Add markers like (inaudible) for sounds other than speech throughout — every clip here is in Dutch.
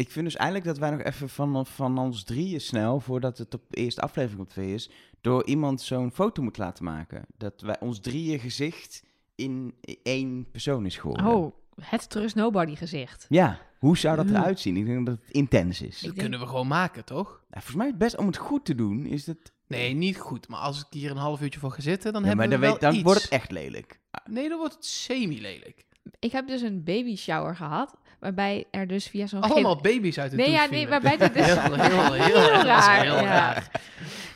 Ik vind dus eigenlijk dat wij nog even van, van ons drieën snel, voordat het op de eerste aflevering op twee is, door iemand zo'n foto moet laten maken. Dat wij ons drieën gezicht in één persoon is geworden. Oh, het Trust Nobody gezicht. Ja, hoe zou dat eruit zien? Ik denk dat het intens is. Dat kunnen we gewoon maken, toch? Nou, volgens mij is het best om het goed te doen, is dat... Nee, niet goed. Maar als ik hier een half uurtje voor ga zitten, dan Ja, maar hebben dan, we weet, wel dan iets. wordt het echt lelijk. Nee, dan wordt het semi-lelijk. Ik heb dus een baby shower gehad, waarbij er dus via zo'n... Allemaal baby's uit de Nee, ja, nee, waarbij dit dus... Heel, heel, heel, (laughs) Heel raar. Heel ja. raar.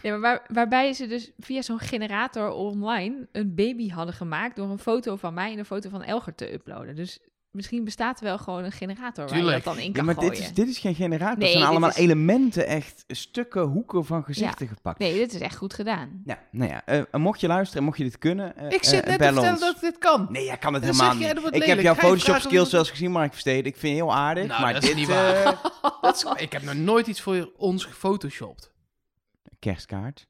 Nee, maar waar- waarbij ze dus via zo'n generator online een baby hadden gemaakt door een foto van mij en een foto van Elger te uploaden. Dus misschien bestaat er wel gewoon een generator waar je dat dan in Ja, kan maar gooien. dit is, dit is geen generator. Nee, het zijn allemaal is- elementen, echt stukken, hoeken van gezichten gepakt. Nee, dit is echt goed gedaan. Ja, nou ja, eh, mocht je luisteren en mocht je dit kunnen, eh, Ik eh, zit net te vertellen dat dit kan. Nee, jij kan het Dan helemaal niet. Ik heb jouw Photoshop skills eens gezien, Mark Versteden. Ik vind je heel aardig, Nou, maar dat is dit... niet eh, waar. (laughs) Dat is- ik heb nog nooit iets voor ons gefotoshopt. kerstkaart,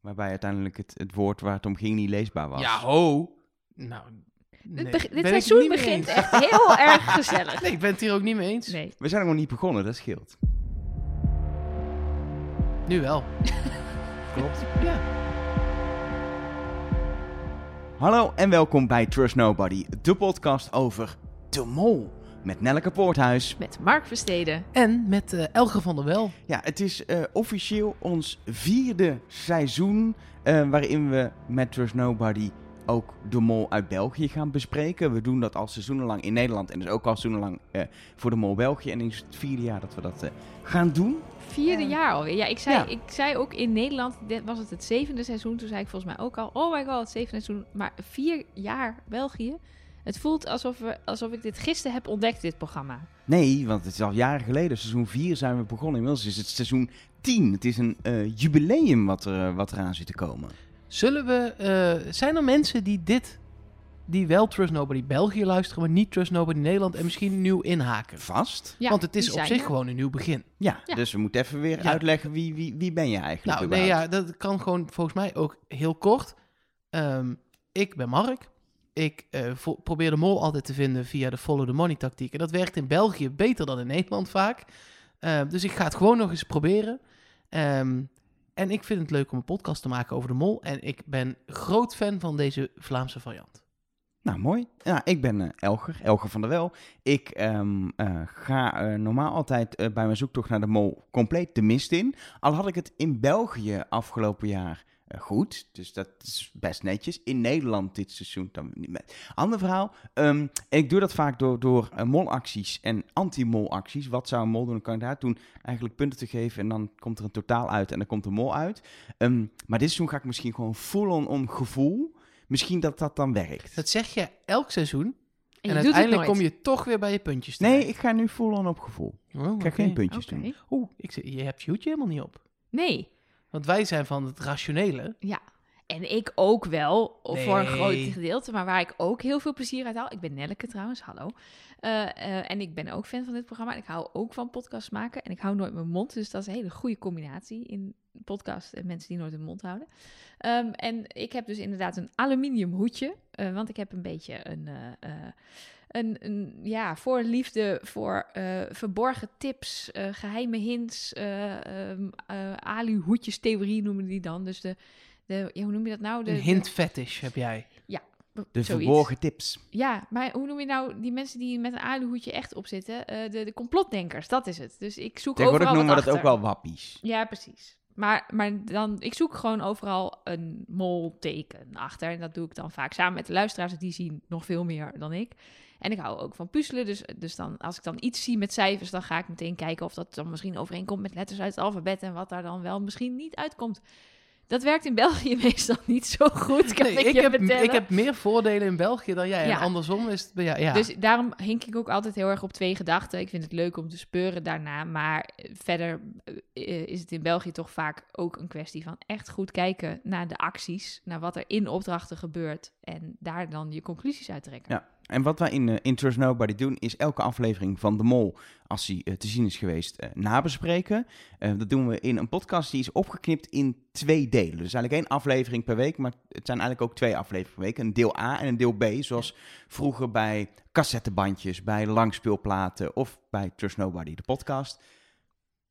waarbij uiteindelijk het, het woord waar het om ging niet leesbaar was. Ja, ho. Nou, nee, dit seizoen begint echt heel (laughs) erg gezellig. Nee, ik ben het hier ook niet mee eens. Nee. We zijn nog niet begonnen, dat scheelt. Nu wel. (laughs) Klopt. Ja. Hallo en welkom bij Trust Nobody, de podcast over De Mol. Met Nelleke Poorthuis. Met Mark Versteden. En met eh Elge van der Wel. Ja, het is eh, officieel ons vierde seizoen eh, waarin we met Trust Nobody ook de mol uit België gaan bespreken. We doen dat al seizoenenlang in Nederland en dus ook al seizoenenlang eh, voor de mol België. En is het vierde jaar dat we dat eh, gaan doen. Vierde Ja. jaar alweer. Ja, ik zei, Ja. ik zei ook in Nederland, dit was het het zevende seizoen. Toen zei ik volgens mij ook al, oh my god, het zevende seizoen. Maar vier jaar België. Het voelt alsof, we, alsof ik dit gisteren heb ontdekt, dit programma. Nee, want het is al jaren geleden. Seizoen 4 zijn we begonnen. Inmiddels is het seizoen 10. Het is een eh, jubileum wat, er, wat eraan zit te komen. Zullen we... eh, zijn er mensen die dit... Die wel Trust Nobody België luisteren, maar niet Trust Nobody Nederland en misschien nieuw inhaken? Vast? Ja, Want het is op zich er. gewoon een nieuw begin. Ja, Ja. dus we moeten even weer Ja. uitleggen wie, wie, wie ben je eigenlijk Nou, nee, ja, dat kan gewoon volgens mij ook heel kort. Ehm, ik ben Mark. Ik eh, probeer de mol altijd te vinden via de follow the money tactiek. En dat werkt in België beter dan in Nederland vaak. Ehm, dus ik ga het gewoon nog eens proberen. Ehm, en ik vind het leuk om een podcast te maken over de mol. En ik ben groot fan van deze Vlaamse variant. Nou, mooi. Ja, ik ben eh, Elger, Elger van der Wel. Ik ehm, eh, ga eh, normaal altijd bij mijn zoektocht naar de mol compleet de mist in. Al had ik het in België afgelopen jaar goed, dus dat is best netjes. In Nederland dit seizoen dan niet meer. Ander verhaal. ehm, ik doe dat vaak door, door eh, molacties en anti-molacties. Wat zou een mol doen? Dan kan je daar toen eigenlijk punten te geven en dan komt er een totaal uit en dan komt een mol uit. Ehm, maar dit seizoen ga ik misschien gewoon full-on om gevoel. Misschien dat dat dan werkt. Dat zeg je elk seizoen. En, uiteindelijk kom je toch weer bij je puntjes Nee, terecht. ik ga nu full-on op gevoel. Oh, Ik ga geen puntjes doen. Oeh, ik zeg, je hebt je hoedje helemaal niet op. Nee. Want wij zijn van het rationele. Ja. En ik ook wel, voor een groot gedeelte. Maar waar ik ook heel veel plezier uit haal. Ik ben Nelleke trouwens, hallo. Eh, eh, en ik ben ook fan van dit programma. En ik hou ook van podcasts maken. En ik hou nooit mijn mond. Dus dat is een hele goede combinatie in podcast en mensen die nooit hun mond houden. Ehm, en ik heb dus inderdaad een aluminium hoedje. eh, want ik heb een beetje een... een, een ja, voorliefde voor eh, verborgen tips, eh, geheime hints, eh um, alu-hoedjes theorie noemen die dan. Dus de, de ja, hoe noem je dat nou? De, Een hint fetish heb jij. de- De zoiets. verborgen tips. Ja, maar hoe noem je nou die mensen die met een aluhoedje echt op zitten? De, de complotdenkers, dat is het. Dus ik zoek Tegenwoordig overal noemen we dat ook wel wappies. Ja, precies. Maar, maar dan, ik zoek gewoon overal een molteken achter. En dat doe ik dan vaak samen met de luisteraars. Die zien nog veel meer dan ik. En ik hou ook van puzzelen. Dus, dus dan, als ik dan iets zie met cijfers, dan ga ik meteen kijken of dat dan misschien overeenkomt met letters uit het alfabet. En wat daar dan wel misschien niet uitkomt. Dat werkt in België (laughs) meestal niet zo goed, kan Nee, ik, ik, je heb, vertellen. ik heb meer voordelen in België dan jij. Ja. En andersom is het... bij jou- Ja. Dus daarom hink ik ook altijd heel erg op twee gedachten. Ik vind het leuk om te speuren daarna. Maar eh, verder eh, is het in België toch vaak ook een kwestie van echt goed kijken naar de acties. Naar wat er in opdrachten gebeurt. En daar dan je conclusies uit trekken. Ja, En wat wij in, eh, in Trust Nobody doen, is elke aflevering van De Mol, als die eh, te zien is geweest, eh, nabespreken. Eh, dat doen we in een podcast die is opgeknipt in twee delen. Dus eigenlijk één aflevering per week, maar het zijn eigenlijk ook twee afleveringen per week. Een deel A en een deel B, zoals vroeger bij cassettebandjes, bij langspeelplaten of bij Trust Nobody, de podcast.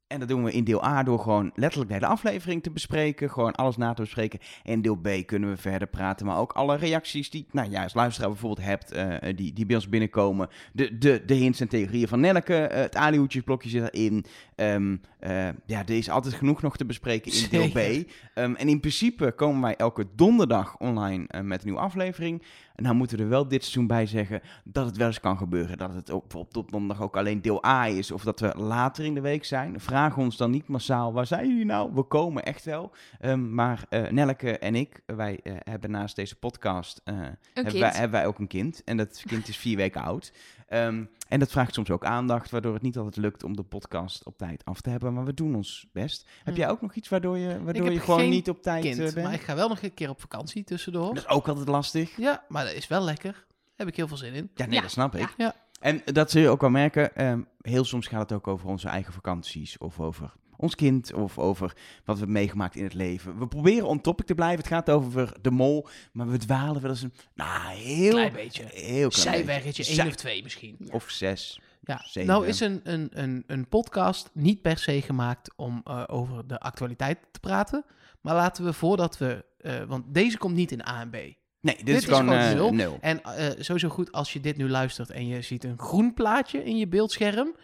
En dat doen we in deel A door gewoon letterlijk de aflevering te bespreken. Gewoon alles na te bespreken. En in deel B kunnen we verder praten. Maar ook alle reacties die, nou ja, als luisteraar bijvoorbeeld hebt, eh, die, die bij ons binnenkomen. De, de, de hints en theorieën van Nelleke. eh, het alihoedjesblokje zit erin. Ehm, eh, ja, er is altijd genoeg nog te bespreken in deel. B. Ehm, en in principe komen wij elke donderdag online eh, met een nieuwe aflevering. En nou moeten we er wel dit seizoen bij zeggen dat het wel eens kan gebeuren. Dat het op, op, op donderdag ook alleen deel A is. Of dat we later in de week zijn. Vraag ons dan niet massaal, waar zijn jullie nou? We komen echt wel. Ehm, maar eh Nelleke en ik, wij hebben naast deze podcast... wij, hebben wij ook een kind. En dat kind is vier (laughs) weken oud. Ehm, en dat vraagt soms ook aandacht, waardoor het niet altijd lukt om de podcast op tijd af te hebben. Maar we doen ons best. Heb Hm. jij ook nog iets waardoor je, waardoor je gewoon niet op tijd Kind, eh, bent? maar ik ga wel nog een keer op vakantie tussendoor. Dat is ook altijd lastig. Ja, maar dat is wel lekker. Daar heb ik heel veel zin in. Ja, nee, Ja, dat snap ik. ja. Ja. En dat zul je ook wel merken. ehm, heel soms gaat het ook over onze eigen vakanties. Of over ons kind. Of over wat we hebben meegemaakt in het leven. We proberen on topic te blijven. Het gaat over de mol. Maar we dwalen wel eens een... Nou, heel... Klein beetje. Heel klein Zijweggetje, één Zij- of twee misschien. Of zes. Ja, Zeven. nou is een, een, een, een podcast niet per se gemaakt om eh, over de actualiteit te praten. Maar laten we voordat we... eh, want deze komt niet in A en B. Nee, dit, Dit is is gewoon gewoon eh, nul. nul. En eh, sowieso goed als je dit nu luistert en je ziet een groen plaatje in je beeldscherm.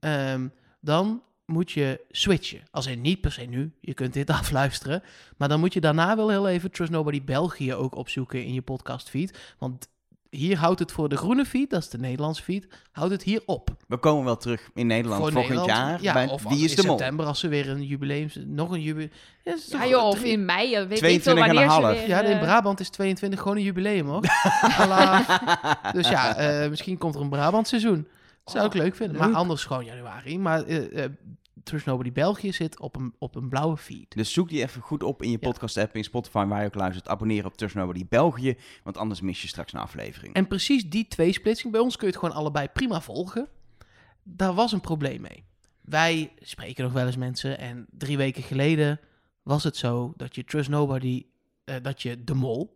ehm, dan moet je switchen. Als in niet per se nu, je kunt dit (laughs) afluisteren. Maar dan moet je daarna wel heel even Trust Nobody België ook opzoeken in je podcastfeed. Want hier houdt het voor de groene feed, dat is de Nederlandse feed, houdt het hier op. We komen wel terug in Nederland Voor volgend Nederland. jaar. Ja, bij of Wie is in de Mol? september als ze weer een jubileum... Nog een jubileum... Ja, Ja joh, of drie- in mei, ja, weet ik 22 veel en een wanneer ze half. weer... Ja, in eh, Brabant is 22 gewoon een jubileum, hoor. (laughs) (laughs) Dus ja, eh, misschien komt er een Brabant seizoen. Zou ik Oh, leuk vinden. leuk. Maar anders gewoon januari. Maar eh eh, Trust Nobody België zit op een, op een blauwe feed. Dus zoek die even goed op in je Ja. podcast-app, in Spotify, waar je ook luistert. Abonneer op Trust Nobody België, want anders mis je straks een aflevering. En precies die twee splitsing, bij ons kun je het gewoon allebei prima volgen. Daar was een probleem mee. Wij spreken nog wel eens mensen en drie weken geleden was het zo dat je Trust Nobody, eh, dat je de mol,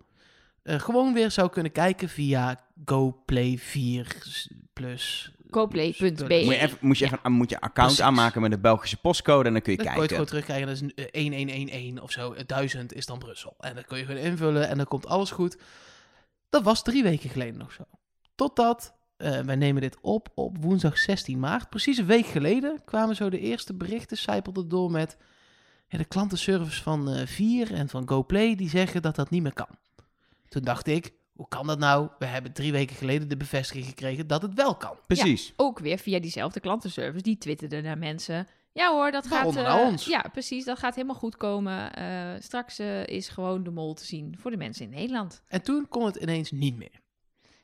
gewoon weer zou kunnen kijken via GoPlay 4 plus. Coplay.be. moet je even, moet je, even, moet je account Precies. aanmaken met de Belgische postcode en dan kun je Dan kun je het kijken. gewoon terugkrijgen. Dat is een, eh, 1111 of zo. 1000 is dan Brussel. En dan kun je gewoon invullen en dan komt alles goed. Dat was drie weken geleden nog zo. Totdat, eh wij nemen dit op op woensdag 16 maart. Precies een week geleden kwamen zo de eerste berichten, zijpelden door met... Ja, de klantenservice van eh Vier en van GoPlay, die zeggen dat dat niet meer kan. Toen dacht ik, hoe kan dat nou? We hebben drie weken geleden de bevestiging gekregen dat het wel kan. Precies. Ook weer via diezelfde klantenservice. Die twitterden naar mensen. Ja hoor, dat gaat... Eh, ons. Ja, precies. Dat gaat helemaal goed komen. Eh, straks eh, is gewoon de mol te zien voor de mensen in Nederland. En toen kon het ineens niet meer.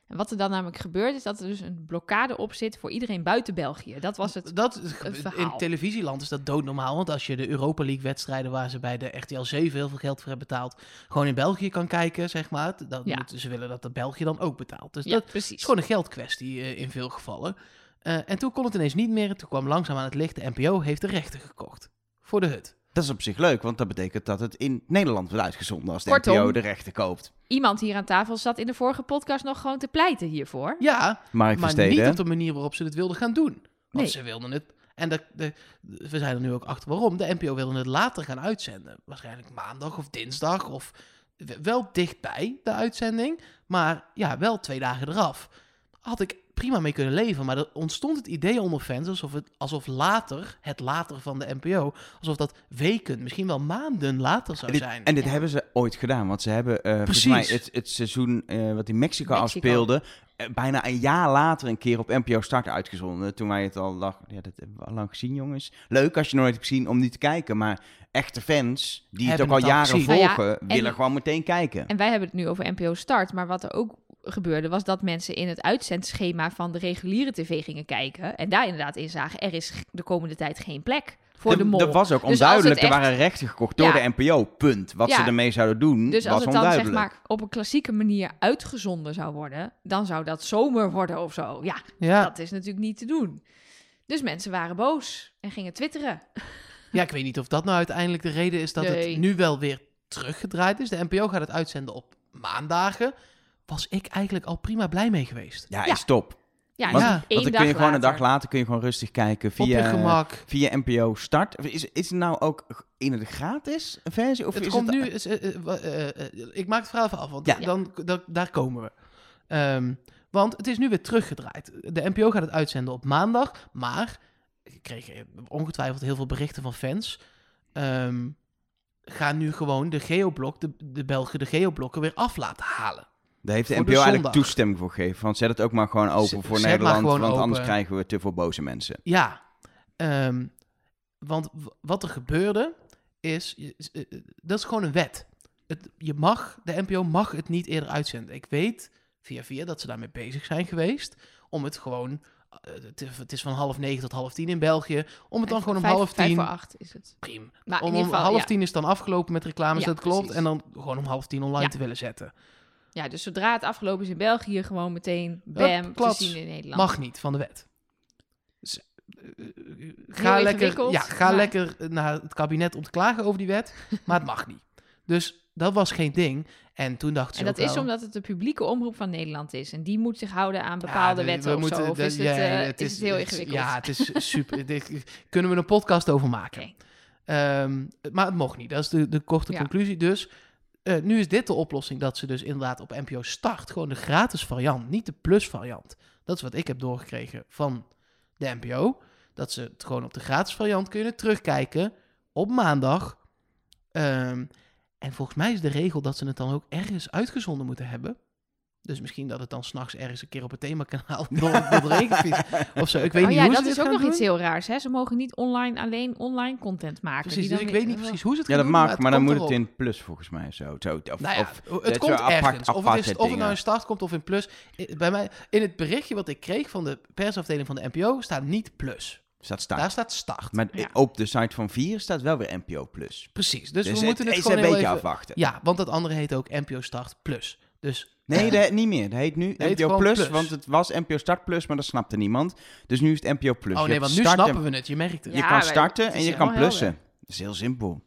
En wat er dan namelijk gebeurt, is dat er dus een blokkade op zit voor iedereen buiten België. Dat was het. Dat, het in verhaal. televisieland is dat doodnormaal. Want als je de Europa League wedstrijden waar ze bij de RTL 7 heel veel geld voor hebben betaald, gewoon in België kan kijken, zeg maar. Dan Ja. moeten ze willen dat de België dan ook betaalt. Dus Ja, dat precies. is gewoon een geldkwestie eh, in veel gevallen. Eh, en toen kon het ineens niet meer. Toen kwam langzaam aan het licht. De NPO heeft de rechten gekocht. Voor de hut. Dat is op zich leuk, want dat betekent dat het in Nederland wordt uitgezonden als de Kortom. NPO de rechten koopt. Iemand hier aan tafel zat in de vorige podcast nog gewoon te pleiten hiervoor. Ja, Mark maar Versteden. niet op de manier waarop ze het wilden gaan doen. Want Nee. ze wilden het... En de, de, we zijn er nu ook achter waarom. De NPO wilde het later gaan uitzenden. Waarschijnlijk maandag of dinsdag of wel dichtbij de uitzending. Maar ja, wel twee dagen eraf. Had ik prima mee kunnen leven. Maar er ontstond het idee onder fans alsof, het, alsof later, het later van de NPO, alsof dat weken, misschien wel maanden later zou En dit, zijn. en dit Ja. hebben ze ooit gedaan, want ze hebben eh volgens Precies. mij het, het seizoen eh, wat in Mexico, Mexico. afspeelde, eh, bijna een jaar later een keer op NPO Start uitgezonden. Toen wij het al dachten, ja, dat hebben we al lang gezien, jongens. Leuk als je nooit hebt gezien om niet te kijken, maar echte fans die het ook al het al jaren gezien. Nou ja, volgen, en- willen gewoon meteen kijken. En wij hebben het nu over NPO Start. Maar wat er ook gebeurde, was dat mensen in het uitzendschema van de reguliere tv gingen kijken. En daar inderdaad in zagen, er is de komende tijd geen plek voor de mol. Dat was ook Dus onduidelijk. Er waren rechten gekocht door Ja. de NPO. Punt. Wat ze ermee zouden doen, Dus als was het dan zeg maar op een klassieke manier uitgezonden zou worden, dan zou dat zomer worden of zo. Ja, Ja. dat is natuurlijk niet te doen. Dus mensen waren boos en gingen twitteren. (laughs) ja, ik weet niet of dat nou uiteindelijk de reden is dat Nee. het nu wel weer teruggedraaid is. De NPO gaat het uitzenden op maandagen. Was ik eigenlijk al prima blij mee geweest. Ja, Ja. is top. Ja, Want- dus Ja, één Want dan kun je gewoon een dag later. kun je gewoon rustig kijken Op je via, gemak. via NPO Start. Is, is het nou ook in de gratis versie? Of het is komt het, nu. is, eh, eh, eh, ik maak het verhaal even af, want Ja. dan, dan, daar komen we. Ehm, want het is nu weer teruggedraaid. De NPO gaat het uitzenden op maandag, maar ik kreeg ongetwijfeld heel veel berichten van fans. Ehm gaan nu gewoon de geoblok, de, de Belgen de geoblokken weer af laten halen. Daar heeft de NPO de eigenlijk toestemming voor gegeven. Want zet het ook maar gewoon open Zet- voor zet Nederland. Want anders krijgen we te veel boze mensen. Ja, ehm, want wat er gebeurde is, eh, eh, dat is gewoon een wet. Het, je mag, de NPO mag het niet eerder uitzenden. Ik weet via via dat ze daarmee bezig zijn geweest om het gewoon, eh, het, is- van half negen tot half tien in België, om het dan gewoon om Vijf- half Vijf tien, voor acht is het. prima. Maar Om, in om ieder geval, half ja. tien is dan afgelopen met reclames, Ja, dat klopt. precies. En dan gewoon om half tien online Ja. te willen zetten. Ja, dus zodra het afgelopen is in België, gewoon meteen bam, te zien in Nederland. Mag niet van de wet. Dus, eh, eh, ga lekker, ja, ga maar- lekker naar het kabinet om te klagen over die wet, (laughs) maar het mag niet. Dus dat was geen ding. En toen dachten ze En dat is omdat het de publieke omroep van Nederland is. En die moet zich houden aan bepaalde ja, wetten we of moeten zo. Of de- is het, ja, eh, het is het heel ingewikkeld? Ja, het is super. dit- kunnen we een podcast over maken. (laughs) Ehm, maar het mocht niet. Dat is de, de korte Ja. conclusie. Dus eh, nu is dit de oplossing dat ze dus inderdaad op NPO Start gewoon de gratis variant, niet de plus variant. Dat is wat ik heb doorgekregen van de NPO. Dat ze het gewoon op de gratis variant kunnen terugkijken op maandag. Ehm, en volgens mij is de regel dat ze het dan ook ergens uitgezonden moeten hebben. Dus misschien dat het dan s'nachts ergens een keer op het themakanaal (laughs) door, door de regen fietst of zo. Ik weet Oh niet ja, hoe dat ze is ook nog iets heel raars. Hè? Ze mogen niet online alleen online content maken. Precies, die dus dan ik weet niet precies hoe ze het Ja, dat doen, mag, maar dan moet het in plus volgens mij zo. zo of, Nou ja, of, het dat komt apart- ergens. Of, het, is, of het nou in start komt of in plus. Bij mij, in het berichtje wat ik kreeg van de persafdeling van de NPO staat niet plus. staat start. Daar staat start. Maar Ja. op de site van 4 staat wel weer NPO Plus. Precies, dus, Dus, we moeten het, gewoon een beetje even... afwachten. Ja, want dat andere heet ook NPO Start Plus. Dus Nee, dat niet meer. Dat heet nu NPO Plus, Plus. want het was NPO Start Plus, maar dat snapte niemand. Dus nu is het NPO Plus. oh nee, want nu en- snappen we het. Je merkt het. Je Ja, kan starten en is je kan helder. plussen. Dat is heel simpel.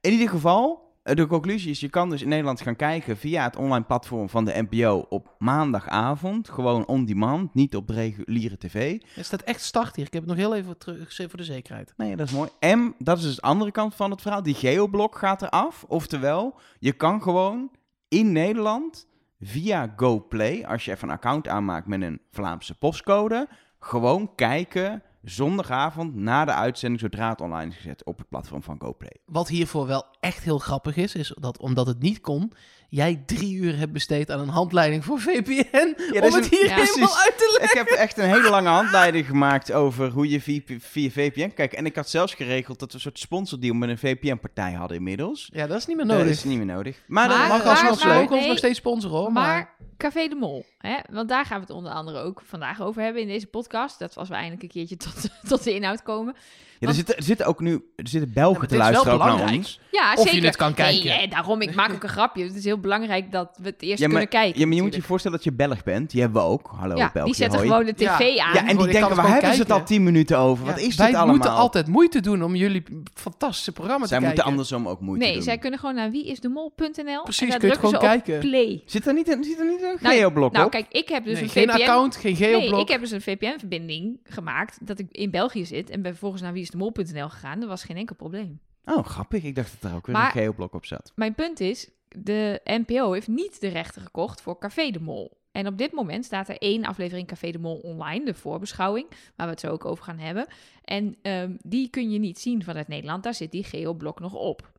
In ieder geval, eh, de conclusie is, je kan dus in Nederland gaan kijken via het online platform van de NPO op maandagavond. Gewoon on demand, niet op de reguliere tv. Er staat echt start hier. Ik heb het nog heel even teruggezet voor de zekerheid. Nee, dat is mooi. En dat is dus de andere kant van het verhaal. Die geoblok gaat eraf. Oftewel, je kan gewoon in Nederland via GoPlay, als je even een account aanmaakt met een Vlaamse postcode, gewoon kijken zondagavond na de uitzending zodra het online is gezet op het platform van GoPlay. Wat hiervoor wel echt heel grappig is, is dat omdat het niet kon, jij drie uur hebt besteed aan een handleiding voor VPN. dat om het een- hier Ja, helemaal uit te leggen. Ik heb echt een hele lange handleiding gemaakt over hoe je via, via VPN kijkt. En ik had zelfs geregeld dat we een soort sponsordeal met een VPN-partij hadden inmiddels. Ja, dat is niet meer Dat nodig. is niet meer nodig. Maar, Maar- dat Mag alsnog ze ook ons nog steeds sponsoren hoor. Maar, Maar Café de Mol, hè? want daar gaan we het onder andere ook vandaag over hebben in deze podcast. Dat als we eindelijk een keertje (laughs) tot, tot de inhoud komen. Ja, er, zitten, er zitten ook nu er zitten Belgen Ja, te dit is wel luisteren ook naar belangrijk. ons. Ja, Of je het kan kijken. Nee, hè, daarom, ik maak ook een grapje. Het is heel belangrijk dat we het eerst Ja, maar, kunnen kijken. ja, maar je moet je voorstellen dat je Belg bent. Die hebben we ook. Hallo ja, België, die zetten hoi. gewoon de tv Ja. aan. Ja, en Gewoon, die denken, waar hebben ze het al. 10 minuten over? Ja, Wat is wij dit allemaal? moeten altijd moeite doen om jullie fantastische programma Zij te moeten kijken. andersom ook moeite nee, doen. zij kunnen gewoon naar wieisdemol.nl Precies, en daar kun je ze gewoon op kijken. play. Zit er niet een, zit er niet een Nou, geoblok Nou, op? Kijk, ik heb dus Nee, een geen VPN... account, geen geoblok. Nee, ik heb dus een VPN-verbinding gemaakt dat ik in België zit en ben vervolgens naar wieisdemol.nl gegaan. Dat was geen enkel probleem. Oh, grappig. Ik dacht dat er ook weer Maar- een geoblok op zat. Mijn punt is, de NPO heeft niet de rechten gekocht voor Café de Mol. En op dit moment staat er één aflevering Café de Mol online, de voorbeschouwing, waar we het zo ook over gaan hebben. En ehm, die kun je niet zien vanuit Nederland, daar zit die geoblok nog op.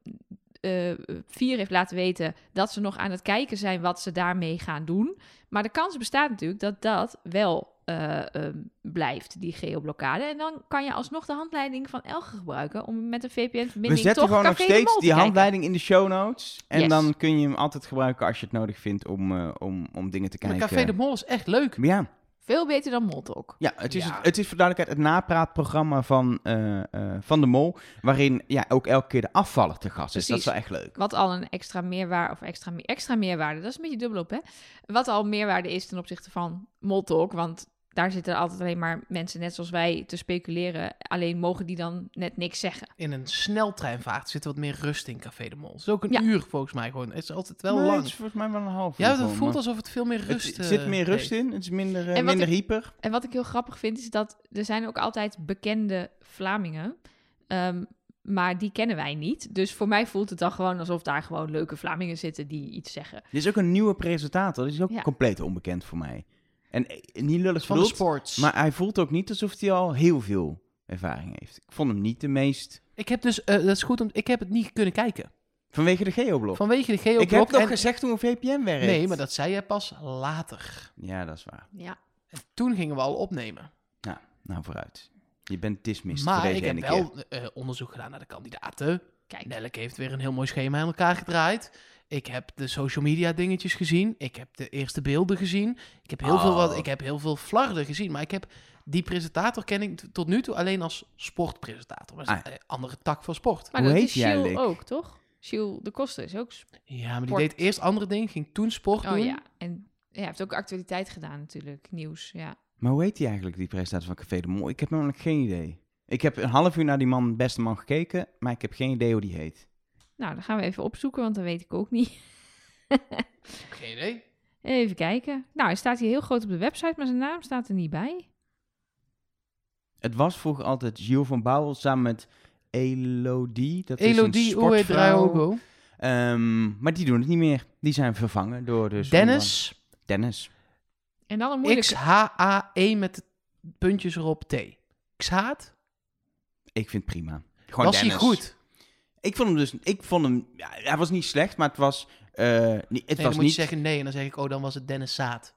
Eh, Vier heeft laten weten dat ze nog aan het kijken zijn wat ze daarmee gaan doen. Maar de kans bestaat natuurlijk dat dat wel eh, ehm, blijft, die geoblokkade. En dan kan je alsnog de handleiding van Elge gebruiken om met een We VPN-verbinding zetten toch gewoon nog Café de steeds Mol te die handleiding in de show notes. En Yes. dan kun je hem altijd gebruiken als je het nodig vindt om, eh, om, om dingen te Maar kijken. Café de Mol is echt leuk. Ja, Veel beter dan Moltalk. Ja, het is, Ja. Het, het is voor duidelijkheid het napraatprogramma van, eh, eh, van de Mol. Waarin ja, ook elke keer de afvaller te gast is. Dat is wel echt leuk. Wat al een extra meerwaarde, of extra, extra meerwaarde, dat is een beetje dubbel op, hè? Wat al meerwaarde is ten opzichte van Moltalk, want daar zitten altijd alleen maar mensen net zoals wij te speculeren. Alleen mogen die dan net niks zeggen. In een sneltreinvaart zit wat meer rust in Café de Mol. Het is ook een Ja. uur volgens mij gewoon. Het is altijd wel Nee, lang. Het is volgens mij wel een half uur Ja, het voelt maar alsof het veel meer rust Er zit eh, meer rust heeft. in. Het is minder, eh, minder ik- hyper. En wat ik heel grappig vind, is dat er zijn ook altijd bekende Vlamingen. Ehm, maar die kennen wij niet. Dus voor mij voelt het dan gewoon alsof daar gewoon leuke Vlamingen zitten die iets zeggen. Er is ook een nieuwe presentator. Die is ook Ja. compleet onbekend voor mij. En eh, niet lullig Van de sports. maar hij voelt ook niet alsof hij al heel veel ervaring heeft. Ik vond hem niet de meest... Ik heb dus, eh, dat is goed om, ik heb het niet kunnen kijken. Vanwege de geoblok. Vanwege de Ik heb nog en- gezegd hoe een VPN werkt. Nee, maar dat zei jij pas later. Ja, dat is waar. Ja. En toen gingen we al opnemen. Nou, nou vooruit. Je bent dismissed voor maar deze ik heb wel eh, onderzoek gedaan naar de kandidaten. Kijk, Nelleke heeft weer een heel mooi schema in elkaar gedraaid. Ik heb de social media dingetjes gezien. Ik heb de eerste beelden gezien. Ik heb heel, veel, wat, Oh. ik heb heel veel flarden gezien. Maar ik heb die presentator ken ik tot nu toe alleen als sportpresentator. Dat is Ah. een andere tak van sport. maar Hoe dat heet is die eigenlijk? ook, toch? Gilles de Koster is ook... sp- Ja, maar die Sport. deed eerst andere dingen. Ging toen sport Oh doen. ja, en ja, hij heeft ook actualiteit gedaan natuurlijk, nieuws, ja. Maar hoe heet hij eigenlijk, die presentator van Café de Mol? Ik heb namelijk geen idee. Ik heb een half uur naar die man, beste man, gekeken, maar ik heb geen idee hoe die heet. Nou, dan gaan we even opzoeken, want dat weet ik ook niet. (laughs) Geen idee. Even kijken. Nou, hij staat hier heel groot op de website, maar zijn naam staat er niet bij. Het was vroeger altijd Gilles van Bouwel samen met Elodie. Dat is een Elodie sportvrouw. Draogo. Ehm, maar die doen het niet meer. Die zijn vervangen door de... Dennis. Dennis. En dan een moeilijke... X-H-A-E met de puntjes erop T. X-Haat? Ik vind het prima. Gewoon Was hij Dennis. goed? Ik vond hem dus... Ik vond hem... Ja, hij was niet slecht, maar het was... eh, niet, het Nee, dan was moet niet... je zeggen nee en dan zeg ik, oh, dan was het Dennis Zaat.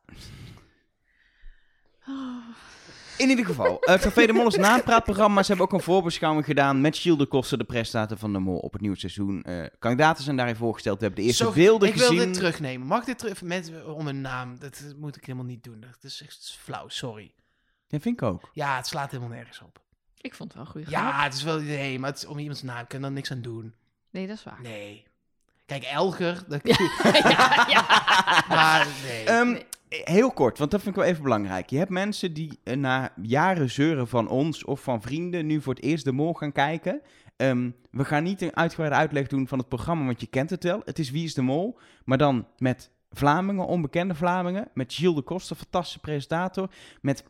Oh, In ieder geval, eh Café de Mol is napraatprogramma. Ze hebben ook een voorbeschouwing gedaan met Gilles de Koster, de presentator van de Mol op het nieuwe seizoen. Eh, kandidaten zijn daarin voorgesteld. We hebben de eerste Zo, beelden ik gezien. wil dit terugnemen. Mag ik dit terug met, om een naam? Dat moet ik helemaal niet doen. Dat is echt flauw, sorry. Ja, vind ik ook. Ja, het slaat helemaal nergens op. ik vond het wel een goede Ja, grap. het is wel nee, maar het is om iemands naam kan dan niks aan doen. Nee, dat is waar. Nee. Kijk, Elger, dat (laughs) ja, ja. (laughs) maar nee. Ehm, Heel kort, want dat vind ik wel even belangrijk. Je hebt mensen die eh, na jaren zeuren van ons of van vrienden nu voor het eerst de Mol gaan kijken. Ehm, we gaan niet een uitgebreide uitleg doen van het programma, want je kent het wel. Het is Wie is de Mol, maar dan met Vlamingen, onbekende Vlamingen. Met Gilles de Koster, fantastische presentator. Met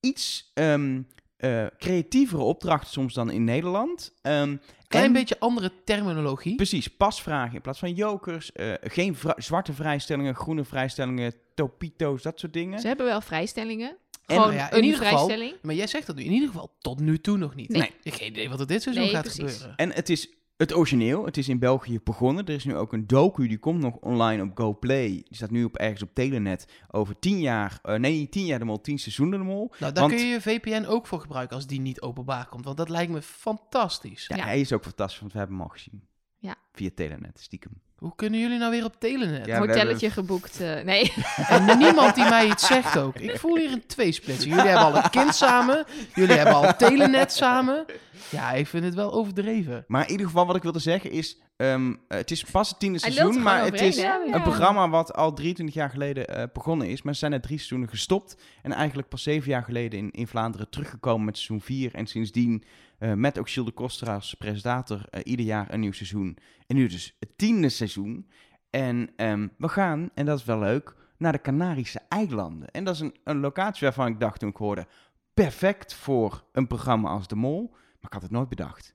iets ehm, eh, creatievere opdrachten soms dan in Nederland. Ehm, Klein en- beetje andere terminologie. Precies, pasvragen in plaats van jokers. eh, geen zwarte vrijstellingen, groene vrijstellingen, topito's, dat soort dingen. Ze hebben wel vrijstellingen. En- Gewoon Nou ja, in een ieder geval- vrijstelling. Maar jij zegt dat nu in ieder geval tot nu toe nog niet. Nee. Ik heb geen idee wat er dit seizoen Nee, gaat precies. gebeuren. En het is het origineel. Het is in België begonnen. Er is nu ook een docu, die komt nog online op GoPlay. Die staat nu op, ergens op Telenet. Over tien jaar, eh, nee, niet tien jaar de mol, tien seizoenen de mol. Nou, daar Want- kun je je VPN ook voor gebruiken als die niet openbaar komt. Want dat lijkt me fantastisch. Ja, Ja. hij is ook fantastisch, want we hebben hem al gezien. Ja. Via Telenet, stiekem. Hoe kunnen jullie nou weer op Telenet? Ja, Hotelletje hebben- geboekt. eh, nee. (laughs) En niemand die mij iets zegt ook. Ik voel hier een tweesplitsing. Jullie hebben al een kind samen. Jullie hebben al Telenet samen. Ja, ik vind het wel overdreven. Maar in ieder geval, wat ik wilde zeggen is... ehm, het is pas het tiende Hij seizoen, maar het is een programma wat al 23 jaar geleden eh, begonnen is. Maar ze zijn er drie seizoenen gestopt. En eigenlijk pas zeven jaar geleden in, in Vlaanderen teruggekomen met seizoen 4. En sindsdien eh, met ook Gilles de Koster als presentator eh, ieder jaar een nieuw seizoen. En nu dus het tiende seizoen. En ehm, we gaan, en dat is wel leuk, naar de Canarische eilanden. En dat is een, een locatie waarvan ik dacht toen ik hoorde... perfect voor een programma als De Mol. Maar ik had het nooit bedacht.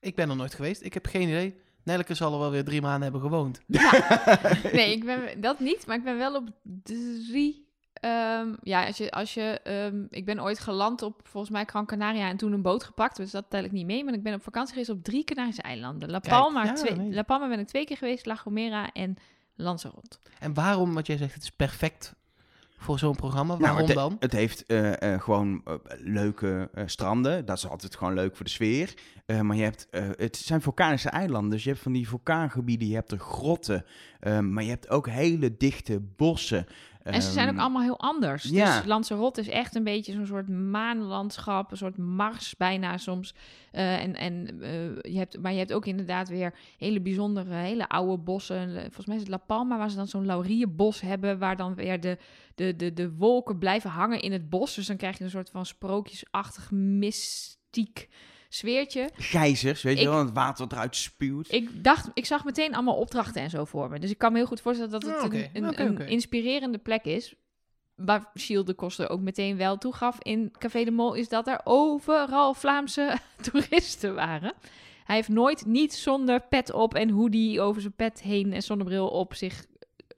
Ik ben er nooit geweest. Ik heb geen idee. Nelleke zal er wel weer drie maanden hebben gewoond. (laughs) (laughs) nee, ik ben dat niet, maar ik ben wel op drie. ehm, ja, als je, als je, ehm, ik ben ooit geland op volgens mij Gran Canaria en toen een boot gepakt, dus dat tel ik niet mee. Maar ik ben op vakantie geweest op drie Canarische eilanden. La Kijk, Palma, ja, twee, nee. La Palma ben ik twee keer geweest, La Gomera en Lanzarote. En waarom, wat jij zegt, het is perfect voor zo'n programma. Nou, Waarom het, dan? Het heeft eh, eh, gewoon eh, leuke stranden. Dat is altijd gewoon leuk voor de sfeer. Maar je hebt, het zijn vulkanische eilanden. Dus je hebt van die vulkaangebieden, je hebt er grotten. maar je hebt ook hele dichte bossen. En ze zijn ook Ehm, allemaal heel anders. ja. Dus Lanzarote is echt een beetje zo'n soort maanlandschap, een soort mars bijna soms. Eh, en, en, eh, je hebt, maar je hebt ook inderdaad weer hele bijzondere, hele oude bossen. Eh, Volgens mij is het La Palma, waar ze dan zo'n laurierbos hebben, waar dan weer de, de, de, de wolken blijven hangen in het bos. Dus dan krijg je een soort van sprookjesachtig mystiek sfeertje. Gijzers, weet Ik- je wel, het water wat eruit spuwt. Ik dacht, ik zag meteen allemaal opdrachten en zo voor me. Dus ik kan me heel goed voorstellen dat het oké. een, een, inspirerende plek is. Waar Gilles de Koster ook meteen wel toegaf in Café de Mol, is dat er overal Vlaamse (laughs) toeristen waren. Hij heeft nooit niet zonder pet op en hoodie over zijn pet heen en zonnebril op zich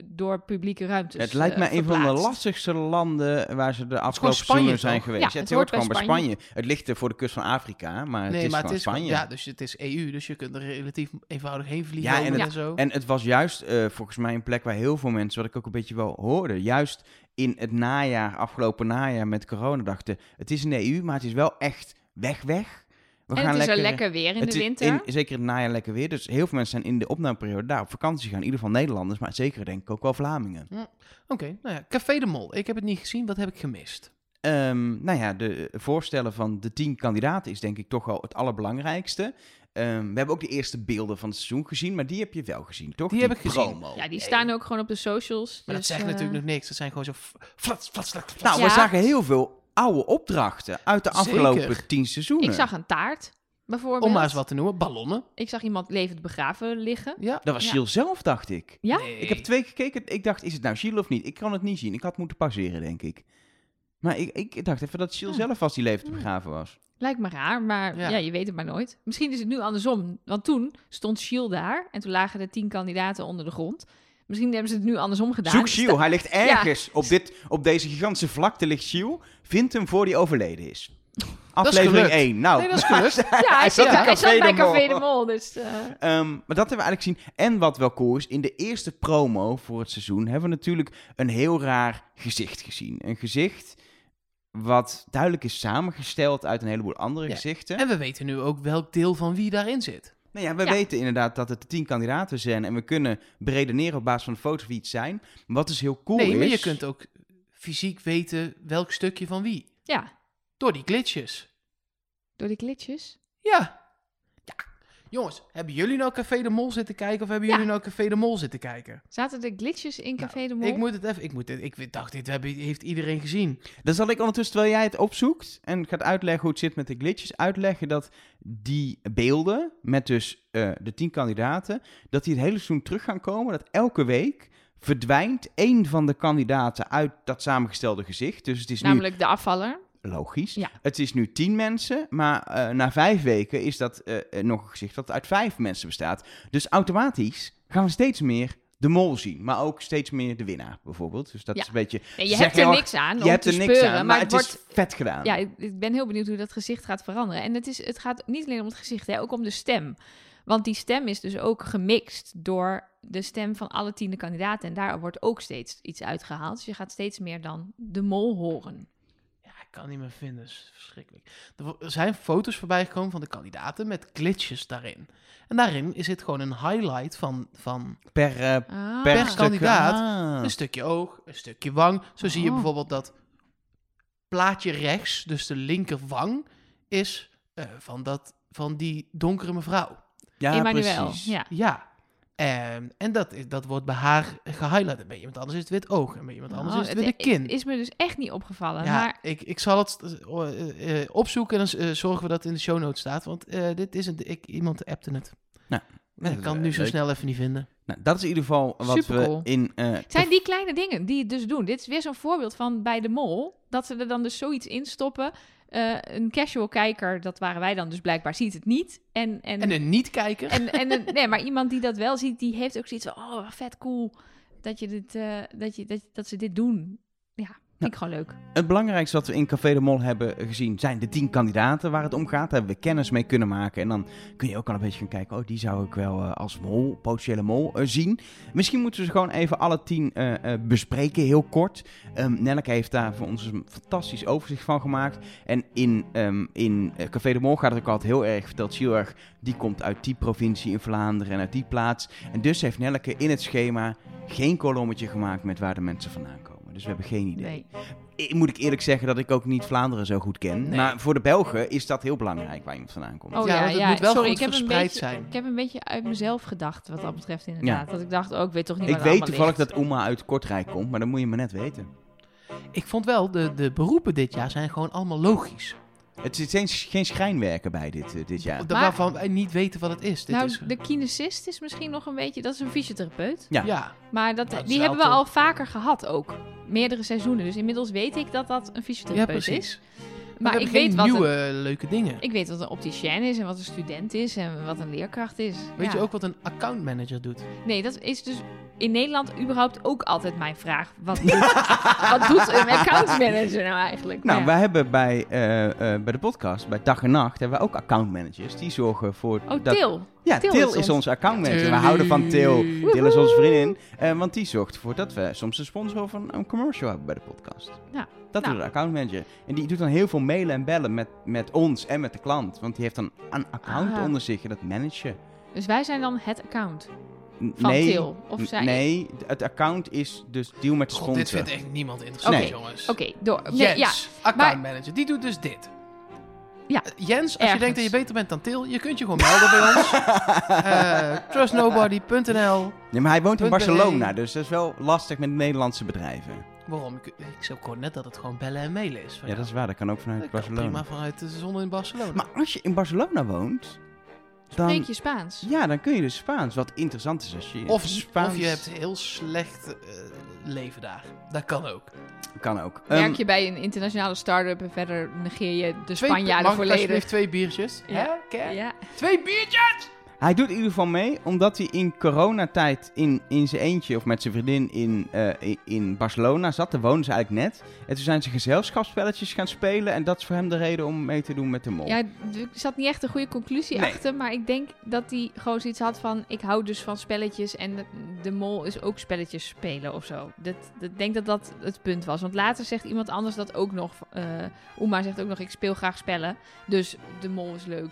door publieke ruimtes het lijkt eh, mij een van de lastigste landen waar ze de afgelopen seizoenen zijn toch? geweest. Ja, het, het hoort hoort gewoon bij Spanje. Het ligt er voor de kust van Afrika, maar het is maar gewoon het is Spanje. Ja, dus het is EU, dus je kunt er relatief eenvoudig heen vliegen Ja, en, het- zo. En het was juist eh, volgens mij een plek waar heel veel mensen, wat ik ook een beetje wel hoorde, juist in het najaar, afgelopen najaar met corona dachten, het is een EU, maar het is wel echt weg weg. We En het is er lekker weer in het de winter. in- zeker in het najaar lekker weer. Dus heel veel mensen zijn in de opnameperiode daar op vakantie gaan. In ieder geval Nederlanders, maar zeker denk ik ook wel Vlamingen. Oké, nou ja, Café de Mol. Ik heb het niet gezien, wat heb ik gemist? Ehm, nou ja, de voorstellen van de tien kandidaten is denk ik toch wel het allerbelangrijkste. Ehm, we hebben ook de eerste beelden van het seizoen gezien, maar die heb je wel gezien, toch? Die heb ik gezien. ja, die staan ook gewoon op de socials. Maar dus, dat zegt eh, natuurlijk nog niks. Dat zijn gewoon zo flats, flats, flats, flats. Nou, Ja. we zagen heel veel oude opdrachten uit de Zeker. afgelopen tien seizoenen. Ik zag een taart, bijvoorbeeld. Om maar eens wat te noemen, ballonnen. Ik zag iemand levend begraven liggen. Ja. Dat was Ja. Gilles zelf, dacht ik. Ja? Nee. Ik heb twee keer gekeken. Ik dacht, is het nou Gilles of niet? Ik kan het niet zien. Ik had moeten pauzeren, denk ik. Maar ik, ik dacht even dat Gilles Ah. zelf was die levend begraven was. Lijkt me raar, maar Ja. ja. je weet het maar nooit. Misschien is het nu andersom. Want toen stond Shield daar en toen lagen de tien kandidaten onder de grond. Misschien hebben ze het nu andersom gedaan. Zoek Gilles. Hij ligt Ja. ergens op, dit, op deze gigantische vlakte ligt Gilles. Vind hem voor die overleden is. (laughs) Aflevering gelukt. 1. Nou, Nee, dat is gelukt. (laughs) Ja, hij, Hij zat, hij bij de Mol. Café de Mol. Dus, eh, Ehm, maar dat hebben we eigenlijk gezien. En wat wel cool is, in de eerste promo voor het seizoen hebben we natuurlijk een heel raar gezicht gezien. Een gezicht wat duidelijk is samengesteld uit een heleboel andere Ja. gezichten. En we weten nu ook welk deel van wie daarin zit. Nou ja, we Ja. weten inderdaad dat het de tien kandidaten zijn en we kunnen beredeneren op basis van de foto's wie het zijn. Wat dus heel cool nee, is... maar je kunt ook fysiek weten welk stukje van wie. ja, Door die glitches. door die glitches. Ja. Jongens, hebben jullie nou Café de Mol zitten kijken of hebben Ja. jullie nou Café de Mol zitten kijken? Zaten de glitches in Café Nou, de Mol? Ik moet het even, ik, moet het, ik dacht, dit hebben, heeft iedereen gezien. Dan zal ik ondertussen, terwijl jij het opzoekt en gaat uitleggen hoe het zit met de glitches, uitleggen dat die beelden met dus eh, de tien kandidaten, dat die het hele seizoen terug gaan komen. Dat elke week verdwijnt één van de kandidaten uit dat samengestelde gezicht. Dus het is Namelijk de afvaller. Logisch. Ja. Het is nu tien mensen, maar eh, na vijf weken is dat eh, eh, nog een gezicht dat uit vijf mensen bestaat. Dus automatisch gaan we steeds meer de mol zien, maar ook steeds meer de winnaar bijvoorbeeld. Dus dat Ja. is een beetje... Je hebt er niks aan Je om hebt te er niks speuren, aan, maar het wordt... is vet gedaan. Ja, ik, ik ben heel benieuwd hoe dat gezicht gaat veranderen. En het, is, het gaat niet alleen om het gezicht, hè, ook om de stem. Want die stem is dus ook gemixt door de stem van alle tiende kandidaten. En daar wordt ook steeds iets uitgehaald. Dus je gaat steeds meer dan de mol horen. Kan niet meer vinden. Dat is verschrikkelijk. Er zijn foto's voorbij gekomen van de kandidaten met glitches daarin. En daarin is het gewoon een highlight van, van Per, eh, Ah. per kandidaat Ah. een stukje oog, een stukje wang. Zo zie je Oh. bijvoorbeeld dat plaatje rechts, dus de linker wang, is eh, van, dat, van die donkere mevrouw. ja, Emmanuel. precies. Ja. Ja. Ehm, en dat, is- dat wordt bij haar gehighlight. Bij iemand anders is het wit oog. En bij iemand anders Oh, is het witte kin. is me dus echt niet opgevallen. Ja, Maar ik, ik zal het eh, eh, eh, opzoeken en dan zorgen we dat het in de show notes staat. Want eh, dit is een, ik, iemand appte het. Nou, ik kan het nu zo leuk. snel even niet vinden. Nou, dat is in ieder geval wat we in... eh, het zijn die kleine dingen die het dus doen. Dit is weer zo'n voorbeeld van bij de mol. Dat ze er dan dus zoiets in stoppen. Eh, een casual kijker, dat waren wij dan dus blijkbaar, ziet het niet. En, en, En een niet-kijker. En, en een- nee, maar iemand die dat wel ziet, die heeft ook zoiets van: oh, vet cool dat, je dit, eh, dat, je, dat, dat ze dit doen. Ja, vind ik gewoon leuk. Het belangrijkste wat we in Café de Mol hebben gezien zijn de tien kandidaten waar het om gaat. Daar hebben we kennis mee kunnen maken. En dan kun je ook al een beetje gaan kijken. Oh, die zou ik wel eh, als mol, potentiële mol, eh, zien. Misschien moeten we ze gewoon even alle tien eh, bespreken, heel kort. Ehm Nelleke heeft daar voor ons een fantastisch overzicht van gemaakt. En in, ehm, in Café de Mol gaat het ook altijd heel erg verteld. Gilles, die komt uit die provincie in Vlaanderen en uit die plaats. En dus heeft Nelleke in het schema geen kolommetje gemaakt met waar de mensen vandaan komen. Dus we hebben geen idee. Nee. Ik, moet ik eerlijk zeggen dat ik ook niet Vlaanderen zo goed ken. Nee. Maar voor de Belgen is dat heel belangrijk waar iemand vandaan komt. Oh Ja, ja, want het ja. moet wel Sorry, goed ik heb, een verspreid beetje, zijn. ik heb een beetje uit mezelf gedacht wat dat betreft inderdaad. Dat ik dacht, oh, ik weet toch niet ik waar weet het allemaal toevallig ligt. dat Oma uit Kortrijk komt, maar dat moet je maar net weten. Ik vond wel, de, de beroepen dit jaar zijn gewoon allemaal logisch. Het zit geen, geen schrijnwerken bij dit, eh, dit jaar. Maar- waarvan wij niet weten wat het is. Dit Nou, is de kinesist is misschien nog een beetje, dat is een fysiotherapeut. Ja. ja. Maar dat, Dat is die hebben we al vaker gehad ook. Meerdere seizoenen. Dus inmiddels weet ik dat dat een ja, fysiotherapeut precies. is. Maar ik weet, wat nieuwe een, leuke dingen. ik weet wat een opticien is en wat een student is en wat een leerkracht is. Weet Ja. je ook wat een accountmanager doet? Nee, dat is dus in Nederland überhaupt ook altijd mijn vraag. Wat doet, (laughs) wat doet een accountmanager nou eigenlijk? Nou, Ja. wij hebben bij, eh, eh, bij de podcast, bij Dag en Nacht, hebben we ook accountmanagers. Die zorgen voor... Oh, dat... Til. Ja, Til is is, ons- onze accountmanager. We houden van Til. Til is onze vriendin. Eh, want die zorgt ervoor dat we soms de sponsor van een commercial hebben bij de podcast. Ja. Dat Nou. doet de accountmanager. En die doet dan heel veel mailen en bellen met, met ons en met de klant. Want die heeft dan een account Ah. onder zich en dat manage je. Dus wij zijn dan het account van nee, Til. Of zij... Nee, het account is dus deal met de God, sponsor. dit vindt echt niemand interessant, Nee. jongens. Oké, door. Nee, Jens, ja, accountmanager, die doet dus dit. Ja, Eh, Jens, als je denkt dat je beter bent dan Til, je kunt je gewoon melden bij ons. (laughs) Eh, trustnobody.nl Nee, maar hij woont in Barcelona, dus dat is wel lastig met Nederlandse bedrijven. Waarom? Ik, ik zou gewoon net dat het gewoon bellen en mailen is. Ja, dat is waar. Dat kan ook vanuit dat Barcelona. prima vanuit de zon in Barcelona. Maar als je in Barcelona woont, dan, spreek je Spaans? ja, dan kun je dus Spaans. Wat interessant is als je of, Spaans... of je hebt heel slecht eh, leven daar. Dat kan ook. Kan ook. Werk Ehm, je bij een internationale start-up en verder negeer je de Spanjaarden mag ik volledig? alsjeblieft twee biertjes? Ja. Hè, Ker? Ja. Twee biertjes! Hij doet in ieder geval mee, omdat hij in coronatijd in, in zijn eentje of met zijn vriendin in, eh, in- Barcelona zat. Daar wonen ze eigenlijk net. En toen zijn ze gezelschapsspelletjes gaan spelen. En dat is voor hem de reden om mee te doen met de mol. Ja, er zat niet echt een goede conclusie Nee. achter, maar ik denk dat hij gewoon zoiets had van, ik hou dus van spelletjes en de, de mol is ook spelletjes spelen of zo. Dat, ik denk dat dat het punt was, want later zegt iemand anders dat ook nog, eh Oema zegt ook nog, ik speel graag spellen, dus de mol is leuk.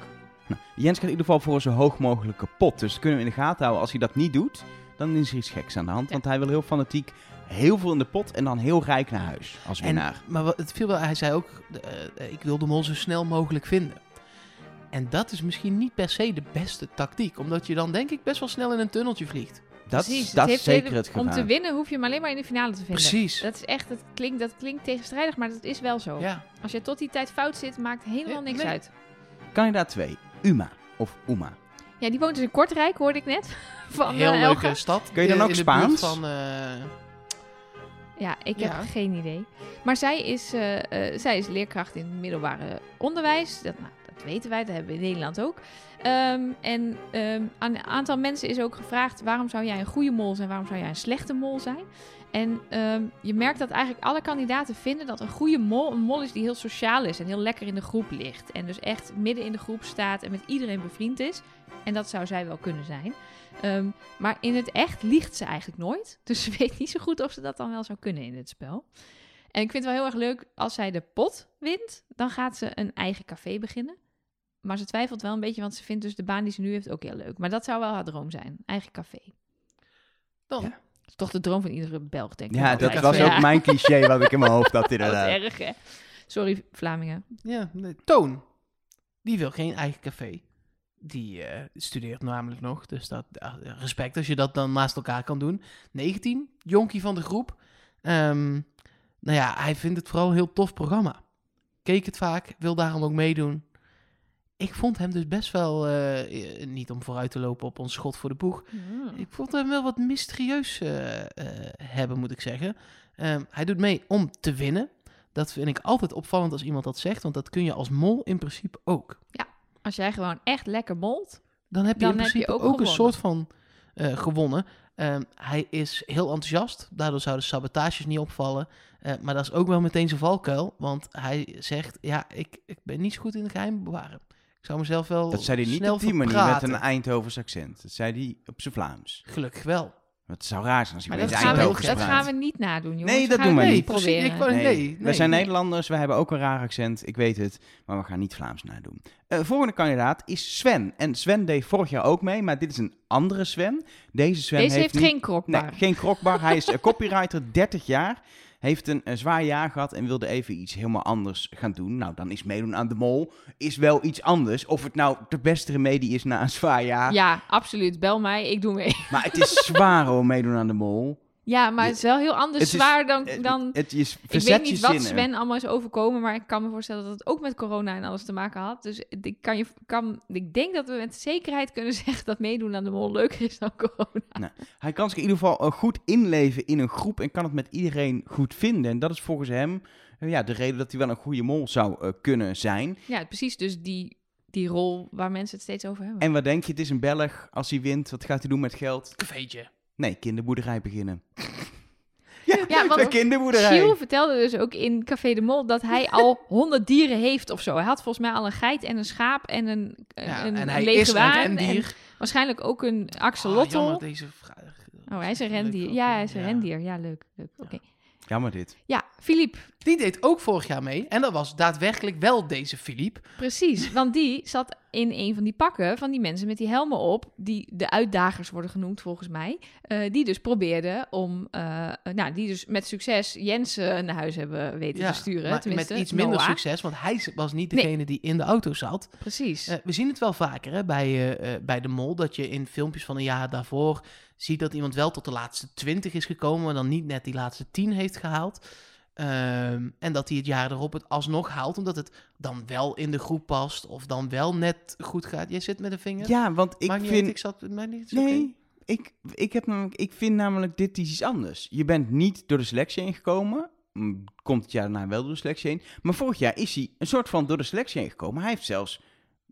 Nou, Jens gaat in ieder geval voor zo hoog mogelijke pot. Dus dat kunnen we in de gaten houden. Als hij dat niet doet, dan is er iets geks aan de hand. Ja. Want hij wil heel fanatiek heel veel in de pot en dan heel rijk naar huis als En, winnaar. maar wat, het viel wel, hij zei ook, eh, ik wil de mol zo snel mogelijk vinden. En dat is misschien niet per se de beste tactiek. Omdat je dan denk ik best wel snel in een tunneltje vliegt. Dat, Precies, dat is zeker het gevaar. Om te winnen hoef je hem alleen maar in de finale te vinden. Precies. Dat is echt, dat klinkt, dat klinkt tegenstrijdig, maar dat is wel zo. Ja. Als je tot die tijd fout zit, maakt helemaal Ja, niks nee. uit. Kandidaat 2. Uma of Uma. Ja, die woont dus in Kortrijk, hoorde ik net. (laughs) Van Heel eh, leuke stad. Kun je dan Eh, ook in Spaans? Van, eh, Ja, ik Ja. heb geen idee. Maar zij is, zij is leerkracht in het middelbare onderwijs. Dat, nou, dat weten wij, dat hebben we in Nederland ook. Ehm, en ehm, aan een aantal mensen is ook gevraagd... waarom zou jij een goede mol zijn, waarom zou jij een slechte mol zijn? En ehm, je merkt dat eigenlijk alle kandidaten vinden dat een goede mol... een mol is die heel sociaal is en heel lekker in de groep ligt. En dus echt midden in de groep staat en met iedereen bevriend is. En dat zou zij wel kunnen zijn. Ehm, maar in het echt liegt ze eigenlijk nooit. (laughs) Dus ze weet niet zo goed of ze dat dan wel zou kunnen in het spel. En ik vind het wel heel erg leuk, als zij de pot wint, dan gaat ze een eigen café beginnen. Maar ze twijfelt wel een beetje, want ze vindt dus de baan die ze nu heeft ook heel leuk. Maar dat zou wel haar droom zijn, eigen café. dan. Ja. Dat is toch de droom van iedere Belg, denk ik. Ja, dat was Ja. ook mijn cliché (laughs) wat ik in mijn hoofd had Dat inderdaad. is erg, hè? Sorry, Vlamingen. Ja, nee. Toon. Die wil geen eigen café. Die eh, studeert namelijk nog. Dus dat, ja, respect als je dat dan naast elkaar kan doen. 19, jonkie van de groep. Ehm, nou ja, hij vindt het vooral een heel tof programma. Keek het vaak, wil daarom ook meedoen. Ik vond hem dus best wel, eh, niet om vooruit te lopen op ons schot voor de boeg. Ik vond hem wel wat mysterieus eh, eh, hebben, moet ik zeggen. Ehm, hij doet mee om te winnen. Dat vind ik altijd opvallend als iemand dat zegt, want dat kun je als mol in principe ook. Als jij gewoon echt lekker molt, Dan heb je Dan in je principe ook ook, een soort van gewonnen. Ehm, hij is heel enthousiast, daardoor zouden sabotages niet opvallen. Maar dat is ook wel meteen zijn valkuil, want hij zegt, ja, ik, ik ben niet zo goed in het geheim bewaren. Ik zou mezelf wel Dat zei hij niet snel op die manier met een Eindhovens accent. Dat zei hij op zijn Vlaams. Gelukkig wel. Het zou raar zijn als hij maar met dat, gaan we, Eindhovens dat gaan we niet nadoen, jongens. Nee, dat gaan doen we niet proberen. ik wou- Nee, nee, zijn nee. Nederlanders, wij hebben ook een raar accent, ik weet het, maar we gaan niet Vlaams nadoen. Eh volgende kandidaat is Sven. En Sven deed vorig jaar ook mee, maar dit is een andere Sven. Deze Sven Deze heeft niet- geen krokbaar. Nee, geen krokbar. Hij is eh, copywriter, (laughs) 30 jaar. Heeft een, eh, zwaar jaar gehad en wilde even iets helemaal anders gaan doen. Nou, dan is meedoen aan de mol is wel iets anders. Of het nou de beste remedie is na een zwaar jaar. Ja, absoluut. Bel mij, ik doe mee. Maar het is zwaar hoor, meedoen aan de mol. Ja, maar het is wel heel anders Het is- zwaar dan... Het- dan het is ik weet niet wat. Sven allemaal is overkomen, maar ik kan me voorstellen dat het ook met corona en alles te maken had. Dus ik, kan je, kan, ik denk dat we met zekerheid kunnen (laughs) zeggen dat meedoen aan de mol leuker is dan corona. Hij kan zich in ieder geval eh, goed inleven in een groep en kan het met iedereen goed vinden. En dat is volgens hem eh, ja, de reden dat hij wel een goede mol zou eh, kunnen zijn. Ja, precies. Dus die, die rol waar mensen het steeds over hebben. En wat denk je, het is een Belg. Als hij wint, wat gaat hij doen met geld? Cafeetje. Nee, kinderboerderij beginnen. (laughs) ja, Ja, want een kinderboerderij. Vertelde dus ook in Café de Mol dat hij al (laughs) honderd dieren heeft of zo. Hij had volgens mij al een geit en een schaap en een, Ja, een, en hij is een waarschijnlijk ook een Oh, axolotl. jammer, deze vraag. oh, hij is een rendier. Ja, hij is een Ja. rendier. Ja, leuk. leuk. Oké. Jammer dit. Ja, Filip, Die deed ook vorig jaar mee. En dat was daadwerkelijk wel deze Philippe. precies. Want die zat in een van die pakken van die mensen met die helmen op, die de uitdagers worden genoemd volgens mij. eh, die dus probeerden om, eh, nou, die dus met succes Jens eh, naar huis hebben weten te sturen. maar met iets minder Noah. succes. Want hij was niet Nee. degene die in de auto zat. Precies. Eh, we zien het wel vaker hè, bij, bij de mol. Dat je in filmpjes van een jaar daarvoor ziet dat iemand wel tot de laatste 20 is gekomen. Maar dan niet net die laatste 10 heeft gehaald. Ehm, en dat hij het jaar erop het alsnog haalt. Omdat het dan wel in de groep past. Of dan wel net goed gaat. Jij zit met een vinger. Ja, want ik vind... uit, ik zat mij niet. Nee, ik, ik, heb namelijk, ik vind namelijk dit iets anders. Je bent niet door de selectie heen gekomen. Mm, Komt het jaar daarna wel door de selectie heen. Maar vorig jaar is hij een soort van door de selectie heen gekomen. Hij heeft zelfs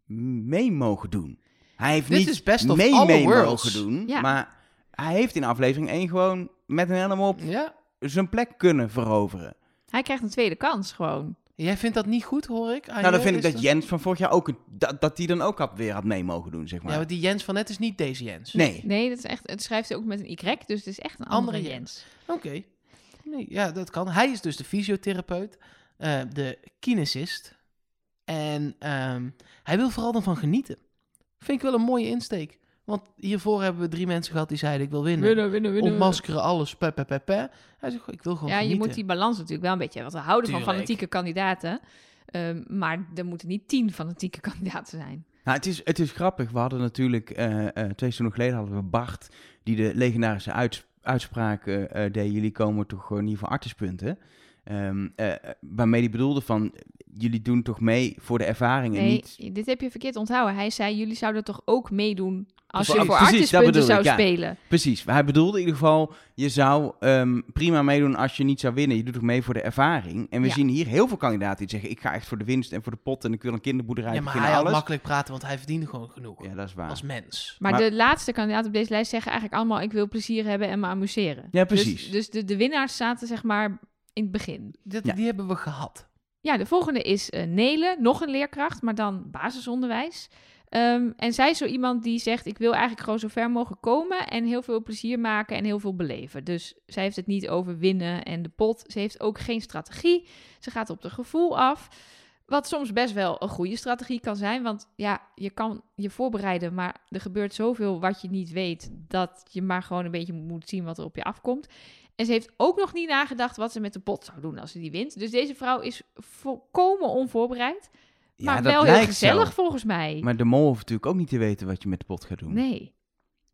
mee mogen doen. Hij heeft Dit niet is best of mee, mogen doen. Ja. Maar hij heeft in aflevering 1 gewoon met een helm op Ja. zijn plek kunnen veroveren. Hij krijgt een tweede kans gewoon. Jij vindt dat niet goed, hoor ik. nou, dan vind ik dat Jens van vorig jaar ook... een- Dat, dat hij dan ook had, weer had mee mogen doen, zeg maar. Ja, maar die Jens van net is niet deze Jens. Nee. Nee, dat is echt, het schrijft hij ook met een Y, dus het is echt een Andere andere, Jens. Jens. Oké. Nee, ja, dat kan. Hij is dus de fysiotherapeut, eh, de kinesist. En ehm, hij wil vooral ervan genieten. Vind ik wel een mooie insteek. Want hiervoor hebben we drie mensen gehad die zeiden: Ik wil winnen. Winnen, winnen, winnen. Ontmaskeren alles. Pe, pe, pe, pe. Hij zegt: Ik wil gewoon Ja, je moet die balans natuurlijk wel een beetje hebben. Want we houden van fanatieke kandidaten. Ehm, maar er moeten niet tien fanatieke (laughs) kandidaten zijn. Nou, het is, het is grappig. We hadden natuurlijk eh, eh, twee seizoenen geleden hadden we Bart, die de legendarische uits- uitspraak eh, deed. Jullie komen toch gewoon niet voor artispunten. Ehm, eh, waarmee hij bedoelde van, jullie doen toch mee voor de ervaring en Nee, niet... dit heb je verkeerd onthouden. Hij zei, jullie zouden toch ook meedoen als je voor bedoel zou ik, ja. spelen. Precies, hij bedoelde in ieder geval, je zou ehm, prima meedoen als je niet zou winnen. Je doet toch mee voor de ervaring. En we Ja. zien hier heel veel kandidaten die zeggen, ik ga echt voor de winst en voor de pot en ik wil een kinderboerderij Ja, maar hij had alles. makkelijk praten, want hij verdiende gewoon genoeg. Ja, dat is waar. Als mens. Maar, Maar- de laatste kandidaten op deze lijst zeggen eigenlijk allemaal... ik wil plezier hebben en me amuseren. Ja, Dus- precies. Dus, de, de winnaars zaten zeg maar in het begin. Ja. Die hebben we gehad. Ja, de volgende is eh Nele, nog een leerkracht, maar dan basisonderwijs. Ehm, en zij is zo iemand die zegt: Ik wil eigenlijk gewoon zo ver mogelijk komen en heel veel plezier maken en heel veel beleven. Dus zij heeft het niet over winnen en de pot. Ze heeft ook geen strategie. Ze gaat op de gevoel af. Wat soms best wel een goede strategie kan zijn. Want ja, je kan je voorbereiden, maar er gebeurt zoveel wat je niet weet. dat je maar gewoon een beetje moet zien wat er op je afkomt. En ze heeft ook nog niet nagedacht wat ze met de pot zou doen als ze die wint. Dus deze vrouw is volkomen onvoorbereid. Maar wel heel gezellig zo. volgens mij. Maar de mol hoeft natuurlijk ook niet te weten wat je met de pot gaat doen. Nee.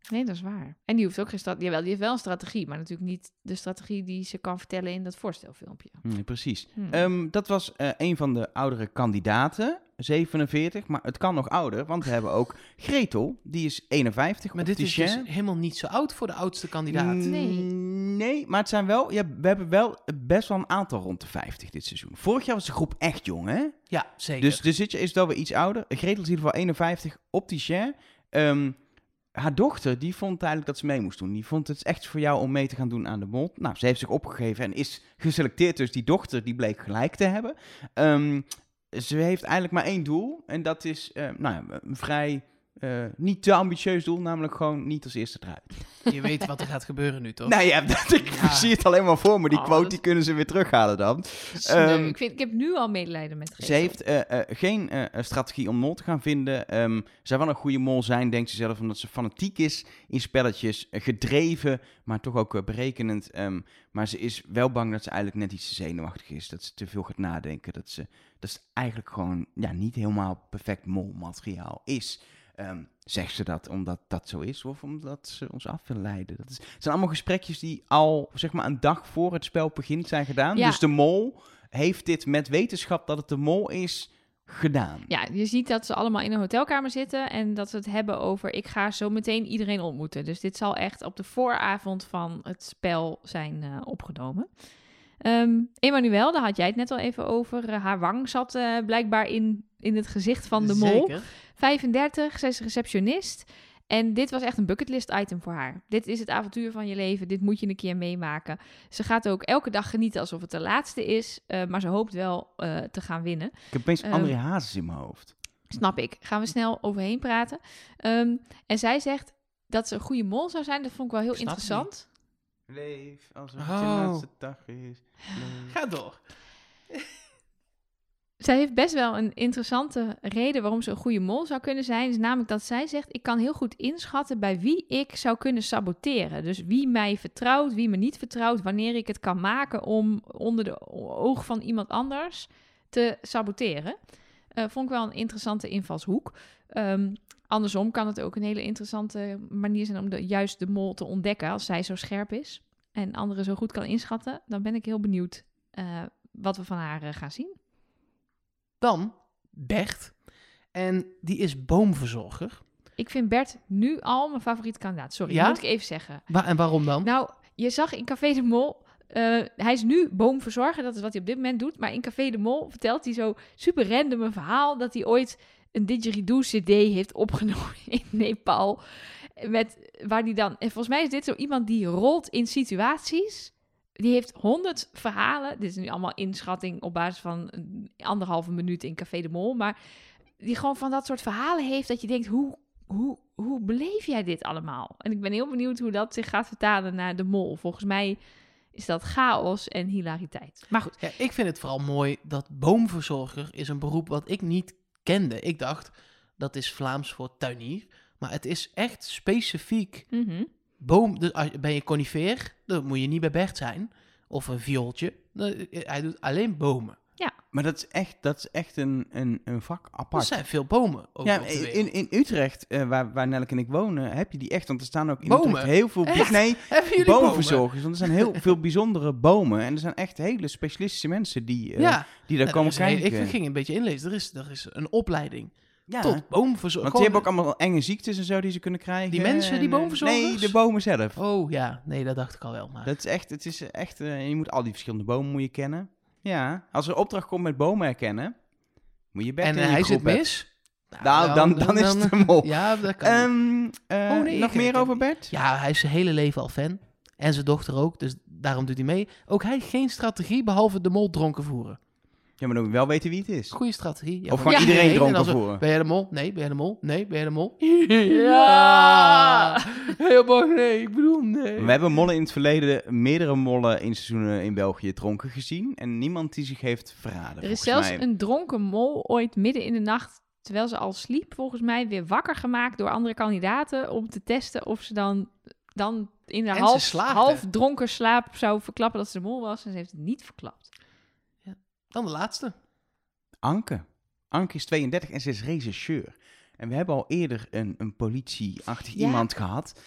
Nee, dat is waar. En die hoeft ook geen strategie. Jawel, die heeft wel een strategie. Maar natuurlijk niet de strategie die ze kan vertellen in dat voorstelfilmpje. Nee, precies. Hmm. Ehm, dat was eh, een van de oudere kandidaten, 47, maar het kan nog ouder, want we hebben ook (laughs) Gretel, die is 51. Maar dit is dus helemaal niet zo oud voor de oudste kandidaat. Nee. Nee, maar het zijn wel, ja, we hebben wel best wel een aantal rond de 50 dit seizoen. Vorig jaar was de groep echt jong, hè? Ja, zeker. Dus de zitje is wel weer iets ouder. Gretel is in ieder geval 51, opticien. Ehm haar dochter, die vond eigenlijk dat ze mee moest doen. Die vond het echt voor jou om mee te gaan doen aan de mol. Nou, ze heeft zich opgegeven en is geselecteerd. Dus die dochter, die bleek gelijk te hebben. Ehm, ze heeft eigenlijk maar één doel. En dat is, eh, nou ja, een vrij eh, niet te ambitieus doel, namelijk gewoon niet als eerste eruit. Je weet wat er gaat gebeuren nu, toch? (laughs) Nou ja, (laughs) dat, ik Ja. zie het alleen maar voor me. Die Oh, quote dat- die kunnen ze weer terughalen dan. Ehm, ik, vind, ik heb nu al medelijden met Ze Rachel. heeft eh, eh, geen strategie om mol te gaan vinden. Ehm zou wel een goede mol zijn, denkt ze zelf, omdat ze fanatiek is in spelletjes. gedreven, maar toch ook berekenend. Ehm, maar ze is wel bang dat ze eigenlijk net iets te zenuwachtig is. Dat ze te veel gaat nadenken. Dat ze, dat ze eigenlijk gewoon ja, niet helemaal perfect molmateriaal is. Ehm, zegt ze dat omdat dat zo is of omdat ze ons af wil leiden? Dat is, het zijn allemaal gesprekjes die al zeg maar een dag voor het spel begint zijn gedaan. Ja. Dus de mol heeft dit met wetenschap dat het de mol is gedaan. Ja, je ziet dat ze allemaal in een hotelkamer zitten en dat ze het hebben over ik ga zo meteen iedereen ontmoeten. Dus dit zal echt op de vooravond van het spel zijn eh, opgenomen. Ehm Emmanuel, daar had jij het net al even over. Eh, haar wang zat eh, blijkbaar in, in het gezicht van de mol. Zeker. 35, zij is receptionist. En dit was echt een bucketlist item voor haar. Dit is het avontuur van je leven. Dit moet je een keer meemaken. Ze gaat ook elke dag genieten alsof het de laatste is. eh, maar ze hoopt wel eh, te gaan winnen. Ik heb opeens Ehm, André Hazes in mijn hoofd. Snap ik. Gaan we snel overheen praten. Ehm, en zij zegt dat ze een goede mol zou zijn. Dat vond ik wel heel Snap interessant. Leef alsof het je Oh. laatste dag is. Ga door. (laughs) Zij heeft best wel een interessante reden waarom ze een goede mol zou kunnen zijn. Is namelijk dat zij zegt: Ik kan heel goed inschatten bij wie ik zou kunnen saboteren. Dus wie mij vertrouwt, wie me niet vertrouwt, wanneer ik het kan maken om onder de oog van iemand anders te saboteren. Eh, vond ik wel een interessante invalshoek. Ehm, andersom kan het ook een hele interessante manier zijn om de, juist de mol te ontdekken als zij zo scherp is en anderen zo goed kan inschatten. Dan ben ik heel benieuwd eh, wat we van haar eh, gaan zien. Dan Bert. En die is boomverzorger. Ik vind Bert nu al mijn favoriete kandidaat. Sorry, Ja? moet ik even zeggen. Wa- en waarom dan? Nou, je zag in Café de Mol... eh, hij is nu boomverzorger, dat is wat hij op dit moment doet. Maar in Café de Mol vertelt hij zo super random een verhaal... dat hij ooit een didgeridoo-cd heeft opgenomen (laughs) in Nepal. Met, waar die dan... En volgens mij is dit zo iemand die rolt in situaties... Die heeft honderd verhalen. Dit is nu allemaal inschatting op basis van een anderhalve minuut in Café de Mol. Maar die gewoon van dat soort verhalen heeft dat je denkt, hoe, hoe, hoe beleef jij dit allemaal? En ik ben heel benieuwd hoe dat zich gaat vertalen naar de mol. Volgens mij is dat chaos en hilariteit. Maar goed, Ja, ik vind het vooral mooi dat boomverzorger is een beroep wat ik niet kende. Ik dacht, dat is Vlaams voor tuinier. Maar het is echt specifiek mhm. Boom. Dus als, ben je conifeer, dan moet je niet bij Bert zijn. Of een viooltje. Nee, Hij doet alleen bomen. Maar dat is echt, dat is echt een, een, een vak Er apart. zijn veel bomen. Ook Ja, in, in Utrecht, eh, waar, waar Nelk en ik wonen, heb je die echt. Want er staan ook in Bomen? Utrecht heel veel... Echt? Nee, (laughs) Hebben jullie bomen? boomverzorgers. Want er zijn heel veel bijzondere bomen. En er zijn echt hele specialistische mensen die, eh, Ja, die daar Nou, komen er een kijken. ik ging een beetje inlezen. Er is, er is een opleiding ja, tot boomverzorger. want die hebben ook allemaal enge ziektes en zo die ze kunnen krijgen. Die mensen, die eh, boomverzorgers? Nee, de bomen zelf. Oh ja, nee, dat dacht ik al wel. Maar... Dat is echt, het is echt, eh, je moet al die verschillende bomen moet je kennen. Ja, als er opdracht komt met bomen herkennen, moet je best en in eh, hij zit mis. Nou, dan, dan, is het de mol. Ja, dat kan. Ehm, eh, Oh, nee, nog meer over Bert? Ja, hij is zijn hele leven al fan. En zijn dochter ook, dus daarom doet hij mee. Ook hij geen strategie, behalve de mol dronken voeren. Ja, maar dan moet je wel weten wie het is. Goeie strategie. Ja, Of gewoon iedereen dronken voeren. Ben jij de mol? Nee, ben jij de mol? Nee, ben jij de mol? (laughs) Ja! Heel nee, ik bedoel nee. We hebben mollen in het verleden, meerdere mollen in seizoenen in België dronken gezien. En niemand die zich heeft verraden. er is zelfs mij. een dronken mol ooit midden in de nacht, terwijl ze al sliep, volgens mij weer wakker gemaakt door andere kandidaten om te testen of ze dan, dan in de half, half dronken slaap zou verklappen dat ze de mol was. En ze heeft het niet verklapt. Dan de laatste. Anke. Anke is 32 en ze is regisseur. En we hebben al eerder een, een politieachtig Ja. iemand gehad.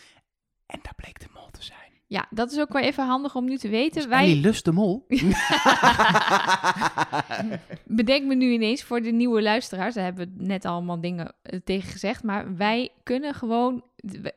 En daar bleek de mol te zijn. Ja, dat is ook wel even handig om nu te weten. Dus Wij, Ellie lust de mol. (laughs) bedenk me nu ineens voor de nieuwe luisteraars, daar hebben we net allemaal dingen eh, tegen gezegd, maar wij kunnen gewoon,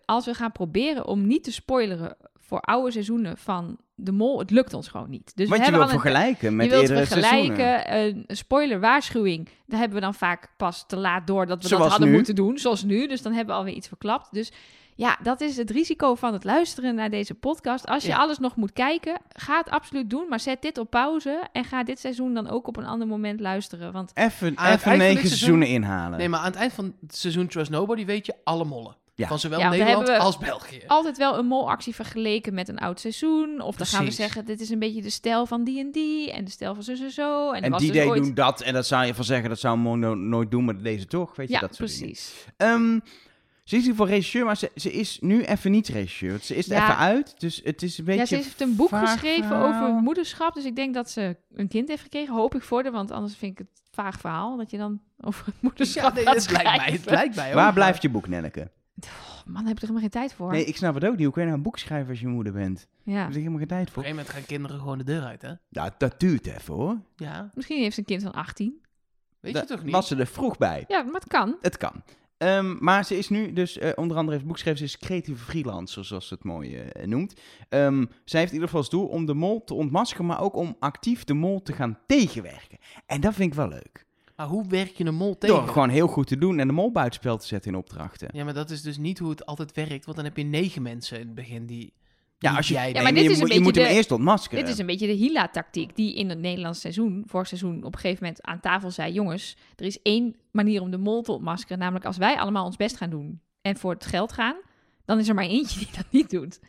als we gaan proberen om niet te spoileren voor oude seizoenen van De Mol, het lukt ons gewoon niet. Dus Want we je wil hebben al een vergelijken met je wilt eerdere seizoenen. vergelijken, een spoiler waarschuwing. Daar hebben we dan vaak pas te laat door dat we Zoals dat hadden nu. moeten doen, zoals nu. Dus dan hebben we alweer iets verklapt. Dus ja, dat is het risico van het luisteren naar deze podcast. Als je Ja. alles nog moet kijken, ga het absoluut doen, maar zet dit op pauze en ga dit seizoen dan ook op een ander moment luisteren. Want Even, even negen seizoenen inhalen. Nee, maar aan het eind van het seizoen Trust Nobody weet je alle mollen. Ja. Van zowel Ja, Nederland als België. altijd wel een molactie vergeleken met een oud seizoen. Of dan gaan we zeggen, dit is een beetje de stijl van die en die en de stijl van zo en zo. En, en was die dus deed ooit... doen dat en dat zou je van zeggen, dat zou Mo no- nooit doen, maar deze toch, weet je, Ja, dat soort precies. Ehm, ze is in ieder geval regisseur, maar ze, ze is nu even niet regisseur. Ze is er Ja. even uit, dus het is een beetje... Ja, ze heeft een boek vaag geschreven over moederschap. Dus ik denk dat ze een kind heeft gekregen. Hoop ik voor haar, want anders vind ik het vaag verhaal. Dat je dan over het (laughs) moederschap Ja, nee, gaat het lijkt mij, het lijkt mij ook. Waar blijft je boek, Nelleke? Oh, man, daar heb ik er helemaal geen tijd voor. Nee, ik snap het ook niet. Hoe kun je nou een boek schrijven als je moeder bent? Daar ja. heb ik helemaal geen tijd Op voor. een gegeven moment gaan kinderen gewoon de deur uit, hè? Ja, dat duurt even hoor. Ja, Misschien heeft ze een kind van 18. weet Daar je toch niet? Was ze er vroeg bij. Ja, maar het kan. Het kan. Ehm, maar ze is nu dus, eh, onder andere heeft boek geschreven, ze is creatieve freelancer, zoals ze het mooi eh, noemt. Ehm, zij heeft in ieder geval als doel om de mol te ontmaskeren, maar ook om actief de mol te gaan tegenwerken. En dat vind ik wel leuk. Maar hoe werk je een mol tegen? Door gewoon heel goed te doen en de mol buitenspel te zetten in opdrachten. Ja, maar dat is dus niet hoe het altijd werkt. Want dan heb je negen mensen in het begin die... Ja, als je, jij nee, bent. maar dit je, is een moet, je beetje moet hem de- eerst ontmaskeren. Dit is een beetje de Hila-tactiek die in het Nederlands seizoen, vorig seizoen, op een gegeven moment aan tafel zei: Jongens, er is één manier om de mol te ontmaskeren. Namelijk als wij allemaal ons best gaan doen en voor het geld gaan, dan is er maar eentje die dat niet doet.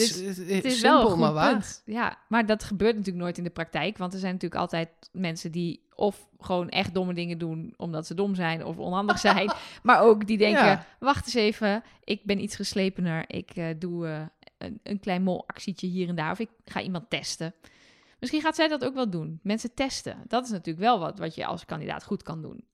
Is, Dus is, Het is simpel, wel een goed maar waar. punt. Ja, maar dat gebeurt natuurlijk nooit in de praktijk. Want er zijn natuurlijk altijd mensen die of gewoon echt domme dingen doen omdat ze dom zijn of onhandig (laughs) zijn. maar ook die denken, Ja. wacht eens even, ik ben iets geslepener. Ik eh, doe eh, een, een klein molactietje hier en daar. Of ik ga iemand testen. Misschien gaat zij dat ook wel doen. Mensen testen. Dat is natuurlijk wel wat, wat je als kandidaat goed kan doen.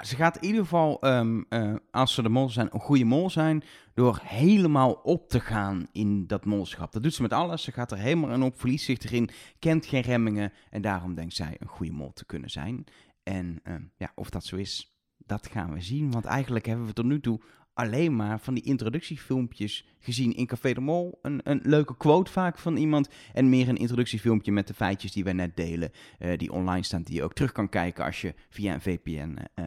Ze gaat in ieder geval, ehm, eh, als ze de mol zijn, een goede mol zijn. Door helemaal op te gaan in dat molschap. Dat doet ze met alles. Ze gaat er helemaal in op, verliest zich erin, kent geen remmingen. En daarom denkt zij een goede mol te kunnen zijn. En ehm, ja, of dat zo is, dat gaan we zien. Want eigenlijk hebben we tot nu toe alleen maar van die introductiefilmpjes gezien in Café de Mol. Een, een leuke quote vaak van iemand. En meer een introductiefilmpje met de feitjes die wij net delen. eh, die online staan, die je ook terug kan kijken als je via een VPN eh,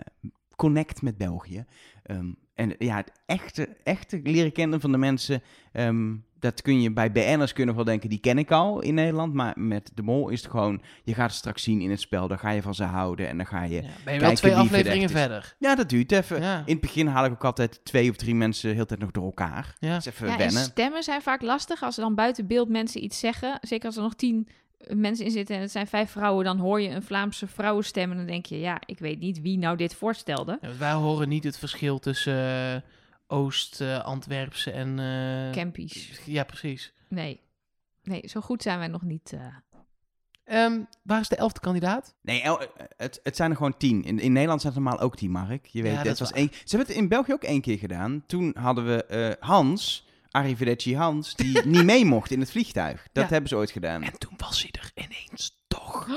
connect met België. Ehm, en ja, het echte, echte leren kennen van de mensen, ehm, dat kun je bij BN'ers kunnen wel denken, die ken ik al in Nederland. Maar met de mol is het gewoon, je gaat het straks zien in het spel, dan ga je van ze houden en dan ga je... Ja, Ja, ben je wel twee afleveringen verder. dat duurt even. Ja. In het begin haal ik ook altijd twee of drie mensen heel de tijd nog door elkaar. Ja. Is even Ja, wennen. stemmen zijn vaak lastig. Als er dan buiten beeld mensen iets zeggen, zeker als er nog tien mensen in zitten en het zijn vijf vrouwen, dan hoor je een Vlaamse vrouwenstem en dan denk je, ja, ik weet niet wie nou dit voorstelde. Ja, wij horen niet het verschil tussen eh, Oost-Antwerpse en... eh, Campies. Ja, precies. Nee. Nee, zo goed zijn wij nog niet. eh. Ehm, waar is de elfde kandidaat? Nee, el- het, het zijn er gewoon tien. In, in Nederland zijn het normaal ook tien, Mark. Je weet, Ja, dat was één. Ze hebben het in België ook één keer gedaan. Toen hadden we eh, Hans, Arrivederci Hans, die (laughs) niet mee mocht in het vliegtuig. Dat Ja. hebben ze ooit gedaan. En toen was hij er ineens toch. (gasps)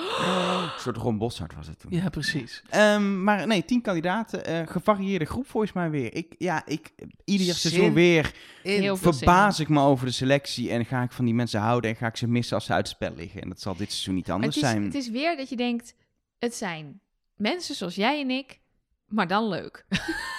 Een soort Ron Bossard was het toen. Ja, precies. Ehm, maar nee, tien kandidaten. eh, gevarieerde groep volgens mij weer. Ik, ja, ik, ieder Zin seizoen weer Heel veel verbaas ik me over de selectie. En ga ik van die mensen houden en ga ik ze missen als ze uit het spel liggen. En dat zal dit seizoen niet anders het, is, zijn. het is weer dat je denkt, het zijn mensen zoals jij en ik, maar dan leuk. (laughs)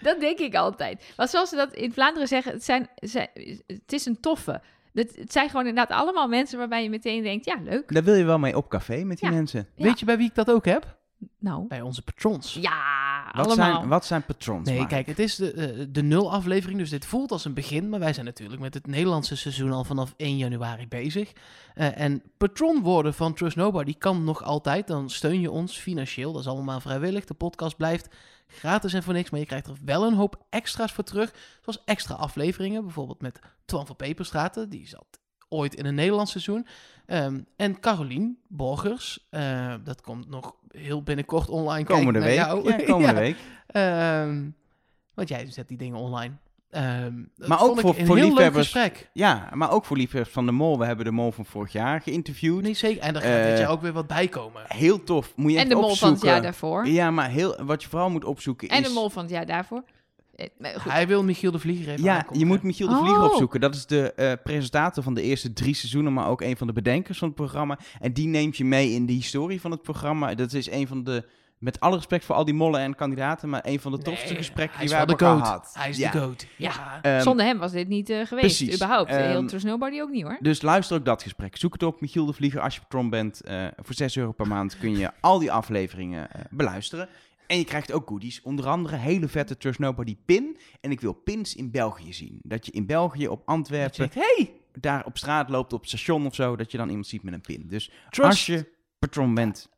dat denk ik altijd. Maar zoals ze dat in Vlaanderen zeggen, het, zijn, zijn- het is een toffe. Het, het zijn gewoon inderdaad allemaal mensen waarbij je meteen denkt, ja, leuk. Daar wil je wel mee op café met die Ja. mensen. Ja. Weet je bij wie ik dat ook heb? Nou, Bij onze patrons. ja, Wat allemaal. zijn, wat zijn patrons? Nee, Mark? kijk, het is de, eh, de nul aflevering, dus dit voelt als een begin. Maar wij zijn natuurlijk met het Nederlandse seizoen al vanaf 1 januari bezig. Eh, en patron worden van Trust Nobody kan nog altijd. Dan steun je ons financieel. Dat is allemaal vrijwillig. De podcast blijft gratis en voor niks. Maar je krijgt er wel een hoop extra's voor terug. Zoals extra afleveringen. Bijvoorbeeld met Twan van Peperstraten. Die zat ooit in een Nederlands seizoen. Ehm, en Carolien Borgers. eh, dat komt nog heel binnenkort online. Komende week. jou. Ja, (laughs) komende Ja. week. Ehm, want jij zet die dingen online. Ehm, dat Maar ook voor- een voor heel leuk liefhebbers. gesprek. Ja, maar ook voor liefhebbers van de Mol. We hebben de Mol van vorig jaar geïnterviewd. Nee, zeker. En daar gaat Eh, dit jaar ook weer wat bij komen. Heel tof. Moet je en echt de mol van het jaar daarvoor. Ja, maar heel, wat je vooral moet opzoeken En is... de mol van het jaar daarvoor. Eh, goed. Hij wil Michiel de Vlieger even Ja, je moet Michiel de Vlieger Oh. opzoeken. Dat is de eh, presentator van de eerste drie seizoenen, maar ook een van de bedenkers van het programma. En die neemt je mee in de historie van het programma. Dat is een van de, met alle respect voor al die mollen en kandidaten, maar een van de tofste Nee, gesprekken die de hebben goat. gehad. Hij is Ja. de goat. Ja. Ja. Ehm, Zonder hem was dit niet eh, geweest, precies. überhaupt. Ehm, Heel Trust Nobody ook niet, hoor. Dus luister ook dat gesprek. Zoek het op, Michiel de Vlieger, als je patron bent. Eh, voor 6 euro per maand kun je al die afleveringen beluisteren. En je krijgt ook goodies. Onder andere hele vette Trust Nobody pin. En ik wil pins in België zien. Dat je in België op Antwerpen zegt, hey, daar op straat loopt, op het station of zo, dat je dan iemand ziet met een pin. Dus trust, als je patron bent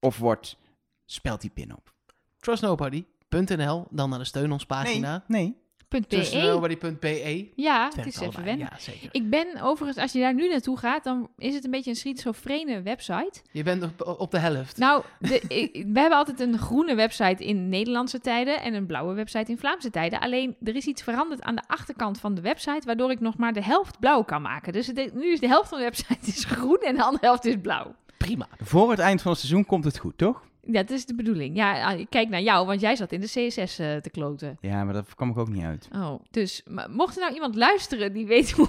of wordt, spelt die pin op. trustnobody.nl, dan naar de steun ons pagina. nee. .be. Trustnobody.be. Ja, Het is even wennen. Ja, zeker. Ik ben overigens, als je daar nu naartoe gaat, dan is het een beetje een schizofrene website. Je bent op, op de helft. Nou, de, (laughs) ik- we hebben altijd een groene website in Nederlandse tijden en een blauwe website in Vlaamse tijden. Alleen er is iets veranderd aan de achterkant van de website, waardoor ik nog maar de helft blauw kan maken. Dus het- nu is de helft van de website (laughs) is groen en de andere helft is blauw. Prima. Voor het eind van het seizoen komt het goed, toch? Ja, dat is de bedoeling. Ja, ah, ik kijk naar jou, want jij zat in de CSS eh, te kloten. Ja, maar dat kwam ik ook niet uit. Oh, dus maar mocht er nou iemand luisteren die weet (laughs) hoe,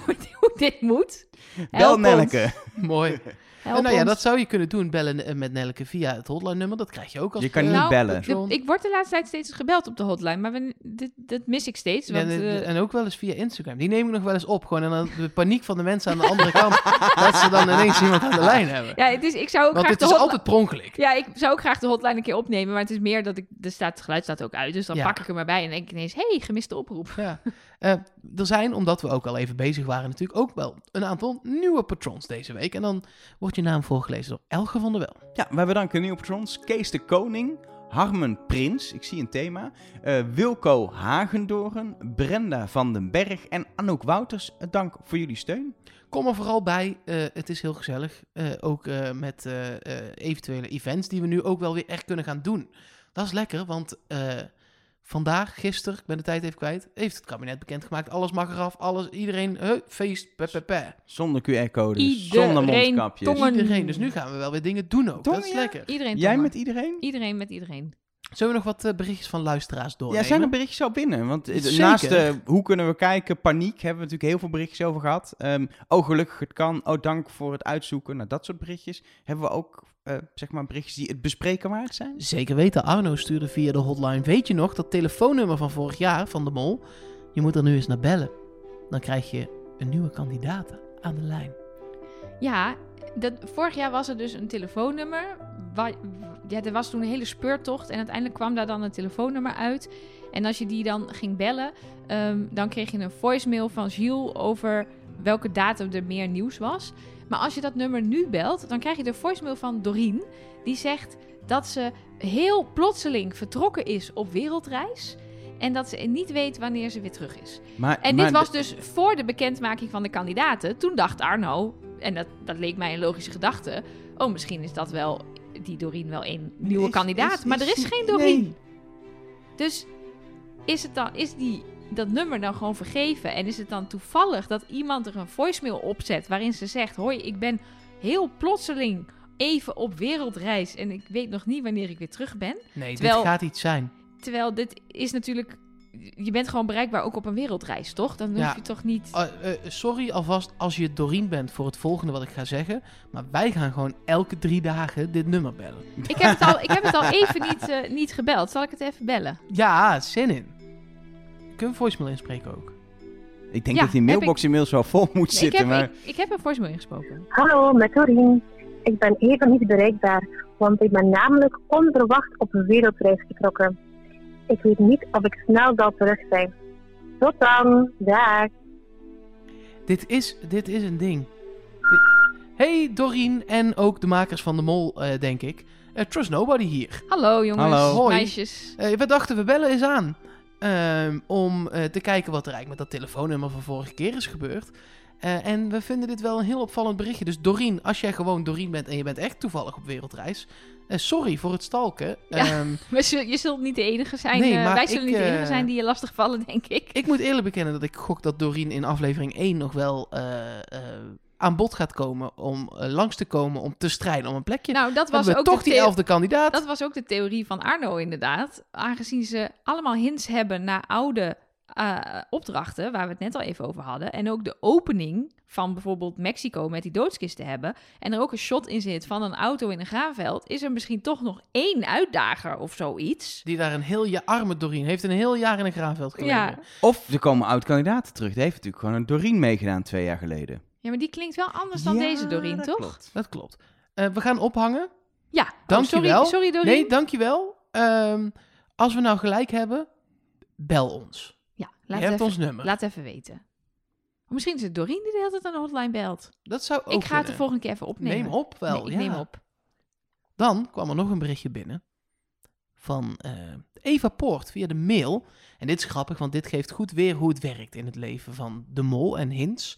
dit moet, Bel. Nelke. (laughs) Mooi. Help nou ja, ons. dat zou je kunnen doen, bellen eh, met Nelke via het hotline nummer. Dat krijg je ook als Je kan eh, niet Nou, bellen. De- ik word de laatste tijd steeds gebeld op de hotline, maar we, dit, dat mis ik steeds. Want, en, en ook wel eens via Instagram. Die neem ik nog wel eens op. Gewoon en dan de paniek van de mensen aan de andere kant. (laughs) dat ze dan ineens iemand aan de lijn hebben. ja, het is, ik zou ook Want graag het is altijd pronkelijk. Ja, ik zou ook graag de hotline een keer opnemen, maar het is meer dat ik... Er staat, het geluid staat ook uit, dus dan Ja. pak ik hem erbij en denk ik ineens... hey, gemiste oproep. Ja. Eh, er zijn, omdat we ook al even bezig waren, natuurlijk ook wel een aantal nieuwe patrons deze week. En dan wordt je naam voorgelezen door Elge van der Wel. Ja, wij bedanken nieuwe patrons. Kees de Koning, Harmen Prins, ik zie een thema. eh, Wilco Hagendoren, Brenda van den Berg en Anouk Wouters. Eh, Dank voor jullie steun. Kom er vooral bij. eh, het is heel gezellig. Ook met eventuele events die we nu ook wel weer echt kunnen gaan doen. Dat is lekker, want vandaag, gisteren, ik ben de tijd even kwijt, heeft het kabinet bekendgemaakt. Alles mag eraf, alles, iedereen, feest, pe, pe, pe. Zonder QR-codes, Iedereen zonder mondkapjes. tongen. Iedereen. Dus nu gaan we wel weer dingen doen ook. Tongen, dat is ja? lekker. Iedereen Jij tongen. met iedereen? Iedereen met iedereen. Zullen we nog wat eh, berichtjes van luisteraars doornemen? Ja, zijn er berichtjes al binnen? Want eh, Zeker. naast eh, hoe kunnen we kijken, paniek, hebben we natuurlijk heel veel berichtjes over gehad. Ehm, oh, gelukkig het kan. Oh, dank voor het uitzoeken. Nou, dat soort berichtjes. Hebben we ook, eh, zeg maar, berichtjes die het bespreken waard zijn? Zeker weten. Arno stuurde via de hotline. Weet je nog dat telefoonnummer van vorig jaar van de Mol? Je moet er nu eens naar bellen. Dan krijg je een nieuwe kandidaat aan de lijn. Ja, dat, vorig jaar was er dus een telefoonnummer. Wa- ja, er was toen een hele speurtocht en uiteindelijk kwam daar dan een telefoonnummer uit. En als je die dan ging bellen, ehm, dan kreeg je een voicemail van Gilles over welke datum er meer nieuws was. Maar als je dat nummer nu belt, dan krijg je de voicemail van Doreen. Die zegt dat ze heel plotseling vertrokken is op wereldreis. En dat ze niet weet wanneer ze weer terug is. Maar, En maar dit was dus voor de bekendmaking van de kandidaten. Toen dacht Arno, en dat, dat leek mij een logische gedachte... oh, misschien is dat wel, die Doreen wel een nieuwe Is- kandidaat. is- maar er is- is geen Doreen. nee. Dus is, het dan, is die, dat nummer dan gewoon vergeven? En is het dan toevallig dat iemand er een voicemail opzet... waarin ze zegt, hoi, ik ben heel plotseling even op wereldreis... en ik weet nog niet wanneer ik weer terug ben. Nee, Terwijl- dit gaat iets zijn. Terwijl dit is natuurlijk... Je bent gewoon bereikbaar ook op een wereldreis, toch? Dan hoef Ja. je toch niet... Uh, uh, sorry alvast als je Doreen bent voor het volgende wat ik ga zeggen. Maar wij gaan gewoon elke drie dagen dit nummer bellen. Ik heb het al, ik heb het al (laughs) even niet, eh, niet gebeld. Zal ik het even bellen? Ja, zin in. Kun je voicemail inspreken ook? Ik denk Ja, dat die mailbox inmiddels wel vol moet Nee, ik, zitten. heb, maar... ik, ik heb een voicemail ingesproken. Hallo, met Doreen. Ik ben even niet bereikbaar, want ik ben namelijk onverwacht op een wereldreis getrokken. Ik weet niet of ik snel zal terug zijn. Tot dan, dag. Dit is, dit is een ding. Dit- Hey Doreen en ook de makers van de Mol, eh, denk ik. Eh, Trust Nobody hier. Hallo jongens, Hallo. Hoi. meisjes. Eh, we dachten, we bellen eens aan. Ehm, om eh, te kijken wat er eigenlijk met dat telefoonnummer van vorige keer is gebeurd. Eh, en we vinden dit wel een heel opvallend berichtje. Dus Doreen, als jij gewoon Doreen bent en je bent echt toevallig op wereldreis. eh, sorry voor het stalken. Ja. Ehm, (laughs) We zul- je zult niet de enige zijn. Nee, maar wij zullen ik, niet de enige zijn die je lastig vallen, (laughs) denk ik. ik moet eerlijk bekennen dat ik gok dat Doreen in aflevering 1 nog wel aan bod gaat komen om eh, langs te komen om te strijden om een plekje. Nou, dat was ook toch de die elfde kandidaat. Dat was ook de theorie van Arno, inderdaad. Aangezien ze allemaal hints hebben naar oude eh, opdrachten, waar we het net al even over hadden. En ook de opening van bijvoorbeeld Mexico met die doodskisten hebben. En er ook een shot in zit van een auto in een graanveld. Is er misschien toch nog één uitdager of zoiets? Die daar een heel jaar, arme Doreen, heeft een heel jaar in een graanveld gelegen. Ja. Of er komen oud-kandidaten terug. Die heeft natuurlijk gewoon een Doreen meegedaan twee jaar geleden. Ja, maar die klinkt wel anders dan Ja, deze Doreen, dat toch? klopt. Dat klopt. Eh, we gaan ophangen. Ja, oh, Dankjewel. sorry, sorry Doreen. Nee, dankjewel. Ehm als we nou gelijk hebben, bel ons. ja, Je laat, hebt even, ons nummer. laat even weten. Of misschien is het Doreen die de hele tijd aan de hotline belt. Dat zou ook ik ga het de volgende keer even opnemen. Neem op wel, Nee, ik ja. neem op. Dan kwam er nog een berichtje binnen van eh, Eva Poort via de mail. En dit is grappig, want dit geeft goed weer hoe het werkt in het leven van de mol en Hins.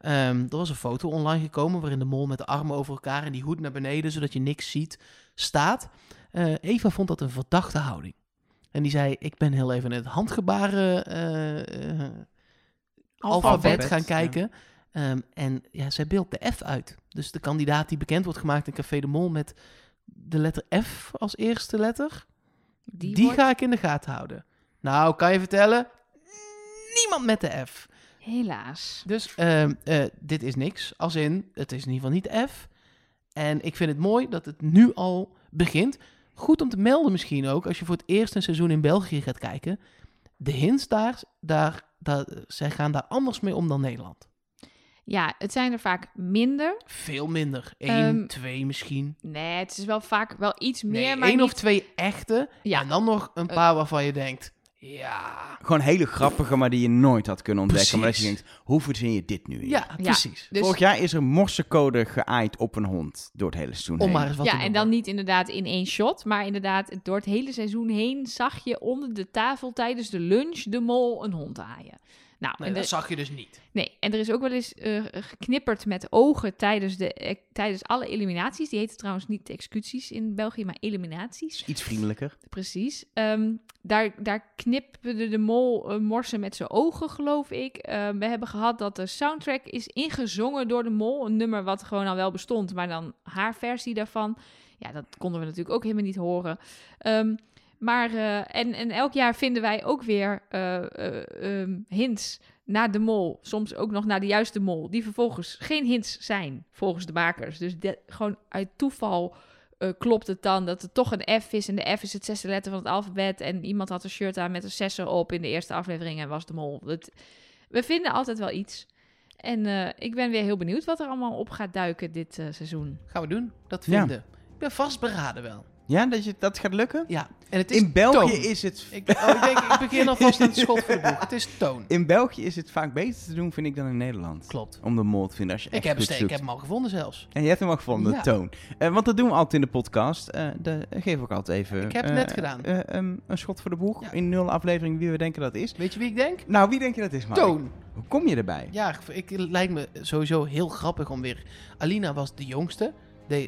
Ehm, er was een foto online gekomen waarin de mol met de armen over elkaar en die hoed naar beneden, zodat je niks ziet, staat. Eh, Eva vond dat een verdachte houding. En die zei, ik ben heel even in het handgebaren eh, eh, alfabet Alfabet, gaan ja. kijken. Ehm, en ja, zij beeldt de F uit. Dus de kandidaat die bekend wordt gemaakt in Café de Mol met de letter F als eerste letter, Die, die, wordt ga ik in de gaten houden. Nou, kan je vertellen? Niemand met de F. helaas. Dus ehm, eh, dit is niks. Als in, het is in ieder geval niet F. En ik vind het mooi dat het nu al begint. Goed om te melden misschien ook, als je voor het eerst een seizoen in België gaat kijken. De hints daar, daar, daar zij gaan daar anders mee om dan Nederland. Ja, het zijn er vaak minder. Veel minder. Eén, Ehm, twee misschien. Nee, het is wel vaak wel iets meer, Nee, maar één niet... of twee echte. Ja. En dan nog een Eh. paar waarvan je denkt... Ja, Gewoon hele grappige, maar die je nooit had kunnen ontdekken. Maar dat je Precies. denkt, hoe verzin je dit nu? weer? ja, precies. Dus, Vorig jaar is er morsecode geaaid op een hond door het hele seizoen Om heen. maar eens wat te ja, en noemen. dan niet inderdaad in één shot, maar inderdaad door het hele seizoen heen zag je onder de tafel tijdens de lunch de mol een hond aaien. Nou, Nee, en dat de- zag je dus niet. nee, en er is ook wel eens eh, geknipperd met ogen tijdens, de, eh, tijdens alle eliminaties. Die heten trouwens niet executies in België, maar eliminaties. Iets vriendelijker. Precies. Ehm, daar, daar knipperde de mol eh, morsen met zijn ogen, geloof ik. Eh, we hebben gehad dat de soundtrack is ingezongen door de mol. Een nummer wat gewoon al wel bestond, maar dan haar versie daarvan. Ja, dat konden we natuurlijk ook helemaal niet horen. Ehm, maar, eh, en, en elk jaar vinden wij ook weer eh, eh, ehm, hints naar de mol. Soms ook nog naar de juiste mol. Die vervolgens geen hints zijn, volgens de makers. Dus de- gewoon uit toeval eh, klopt het dan dat het toch een F is. En de F is het zesde letter van het alfabet. En iemand had een shirt aan met een zes erop in de eerste aflevering en was de mol. Het, we vinden altijd wel iets. En eh, ik ben weer heel benieuwd wat er allemaal op gaat duiken dit eh, seizoen. Gaan we doen. Dat Ja. vinden. Ik ben vastberaden wel. Ja, dat, je, dat gaat lukken? Ja. En het is In België toon. is het... Ik, oh, ik denk, ik begin (laughs) alvast aan het schot voor de boeg. Het is toon. In België is het vaak beter te doen, vind ik, dan in Nederland. Klopt. Om de mol te vinden als je Ik heb, hem ik heb hem al gevonden zelfs. En je hebt hem al gevonden, Ja. Toon. Eh, want dat doen we altijd in de podcast. Eh de, geef ik altijd even... Ik heb het eh, net gedaan. eh, een, schot voor de boeg. Ja. In nul aflevering wie we denken dat is. Weet je wie ik denk? Nou, wie denk je dat is, Mark? Toon. Hoe kom je erbij? Ja, ik, het lijkt me sowieso heel grappig om weer... Alina was de jongste. Eh,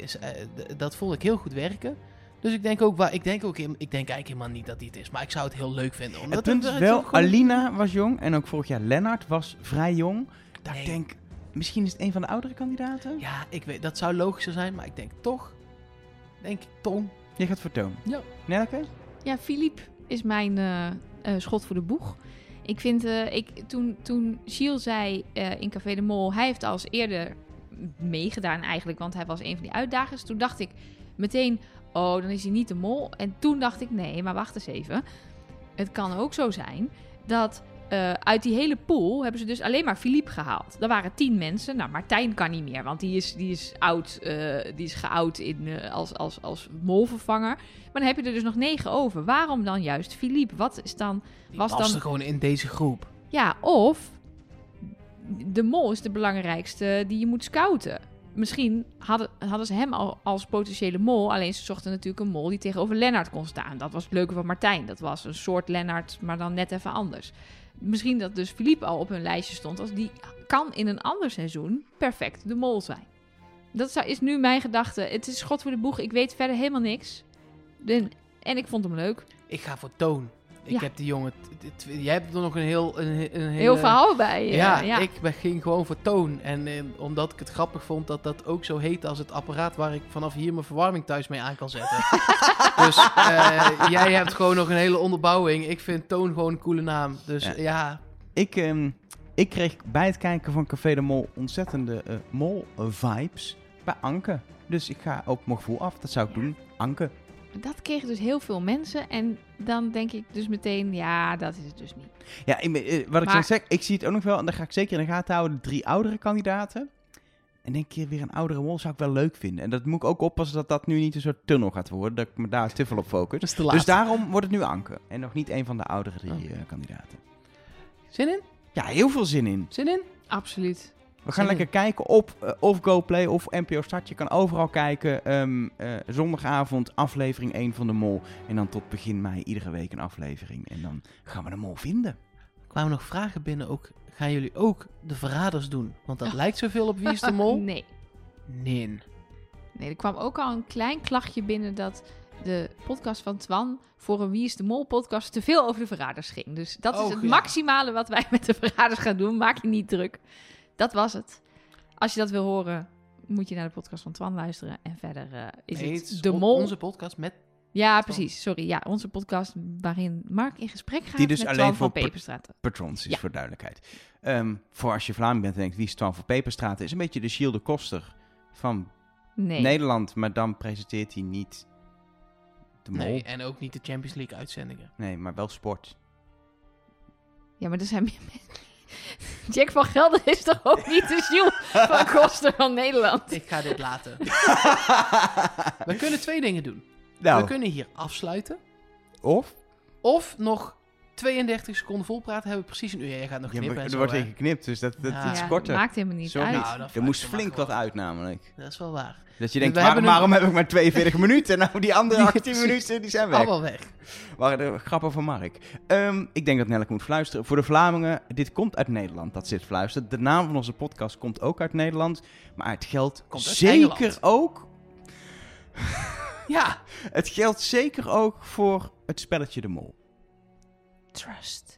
dat vond ik heel goed werken. Dus ik denk ook, waar, ik denk ook, in- ik denk eigenlijk helemaal niet dat hij het is. Maar ik zou het heel leuk vinden. Omdat Het punt is wel, Alina was jong en ook vorig jaar Lennart was vrij jong. Nee. ik denk, misschien is het een van de oudere kandidaten? Ja, ik weet, dat zou logischer zijn. Maar ik denk toch, denk ik, Toon. Je gaat voor Toon. Ja. Nelke? Ja, Philippe is mijn eh, eh, schot voor de boeg. Ik vind, eh, ik, toen, toen Gilles zei eh, in Café de Mol, hij heeft al eens eerder meegedaan eigenlijk, want hij was een van die uitdagers. Toen dacht ik meteen, oh, dan is hij niet de mol. En toen dacht ik, nee, maar wacht eens even. Het kan ook zo zijn dat eh, uit die hele pool hebben ze dus alleen maar Philippe gehaald. Er waren tien mensen. Nou, Martijn kan niet meer, want die is, die is oud, eh, die is geoud in, eh, als, als, als molvervanger. Maar dan heb je er dus nog negen over. Waarom dan juist Philippe? Wat is dan... Die Was dan- gewoon in deze groep. Ja, of de mol is de belangrijkste die je moet scouten. Misschien hadden, hadden ze hem al als potentiële mol. Alleen ze zochten natuurlijk een mol die tegenover Lennart kon staan. Dat was het leuke van Martijn. Dat was een soort Lennart, maar dan net even anders. Misschien dat dus Philippe al op hun lijstje stond. Als die kan in een ander seizoen perfect de mol zijn. Dat is nu mijn gedachte. Het is schot voor de boeg. Ik weet verder helemaal niks. De- en ik vond hem leuk. Ik ga voor Toon. Ik Ja. heb die jongen... jij hebt er nog een heel... Een, he- een hele, Heel verhaal bij. eh, Ja, ja. ik ben- ging gewoon voor toon. En eh, omdat ik het grappig vond dat dat ook zo heet als het apparaat waar ik vanaf hier mijn verwarming thuis mee aan kan zetten. (laughs) dus eh, jij hebt gewoon nog een hele onderbouwing. Ik vind toon gewoon een coole naam. Dus Ja. ja, Ik, ehm, ik kreeg bij het kijken van Café de Mol ontzettende eh, mol-vibes bij Anke. Dus ik ga op mijn gevoel af. Dat zou ik doen. Anke. Dat kregen dus heel veel mensen. En dan denk ik dus meteen, ja, dat is het dus niet. Ja, ik, eh, wat ik Maar- zeg, ik zie het ook nog wel. En daar ga ik zeker in de gaten houden. De drie oudere kandidaten. En denk je weer een oudere mol zou ik wel leuk vinden. En dat moet ik ook oppassen dat dat nu niet een soort tunnel gaat worden. Dat ik me daar te veel op focus. dat is te laat. Dus daarom wordt het nu Anke. En nog niet een van de oudere drie eh, kandidaten. Zin in? Ja, heel veel zin in. Zin in? Absoluut. We gaan lekker kijken op eh, of GoPlay of NPO Start. Je kan overal kijken. Ehm, eh, zondagavond aflevering 1 van de Mol. En dan tot begin mei iedere week een aflevering. En dan gaan we de Mol vinden. Er kwamen nog vragen binnen ook. Gaan jullie ook de verraders doen? Want dat lijkt zoveel op Wie is de Mol? (laughs) Nee. Nee. Nee, er kwam ook al een klein klachtje binnen dat de podcast van Twan voor een Wie is de Mol podcast te veel over de verraders ging. Dus dat is het ja. maximale wat wij (laughs) met de verraders gaan doen. Maak je niet druk. Dat was het. Als je dat wil horen, moet je naar de podcast van Twan luisteren. En verder eh, is Nee, het, de Mol. Onze podcast met... Ja, precies. Sorry. Ja, onze podcast waarin Mark in gesprek gaat Die dus met alleen Twan voor van per- Peperstraat. Patrons is Ja. voor duidelijkheid. Ehm, voor als je Vlaming bent en denkt wie is Twan van Peperstraat. Is een beetje de Gilles de Koster van Nee. Nederland. Maar dan presenteert hij niet de Mol. Nee, Nee, en ook niet de Champions League uitzendingen. maar wel sport. Ja, maar er zijn meer (laughs) mensen. (laughs) Jack van Gelder is toch ook niet de Jules van (laughs) Koster van Nederland? Ik ga dit laten. (laughs) We kunnen twee dingen doen. nou, We kunnen hier afsluiten. of? Of nog 32 seconden volpraten. Hebben we precies een uur. Jij gaat nog Ja, knippen er zo, wordt hè? in geknipt, dus dat, dat, Ja. dat is Ja, korter. maakt helemaal niet Zo uit. niet. Nou, er moest flink wat uit namelijk. Dat is wel waar. Dat je We denkt, waarom, een- waarom heb ik maar 42 (laughs) minuten? Nou, die andere Die- 18 minuten, die zijn weg. Allemaal weg. Waren de grappen van Mark. Ehm, ik denk dat Nelleke moet fluisteren. Voor de Vlamingen, dit komt uit Nederland, dat zit fluisteren. De naam van onze podcast komt ook uit Nederland. Maar het geldt Komt uit zeker Engeland. ook... Ja. (laughs) Het geldt zeker ook voor het spelletje De Mol. Trust.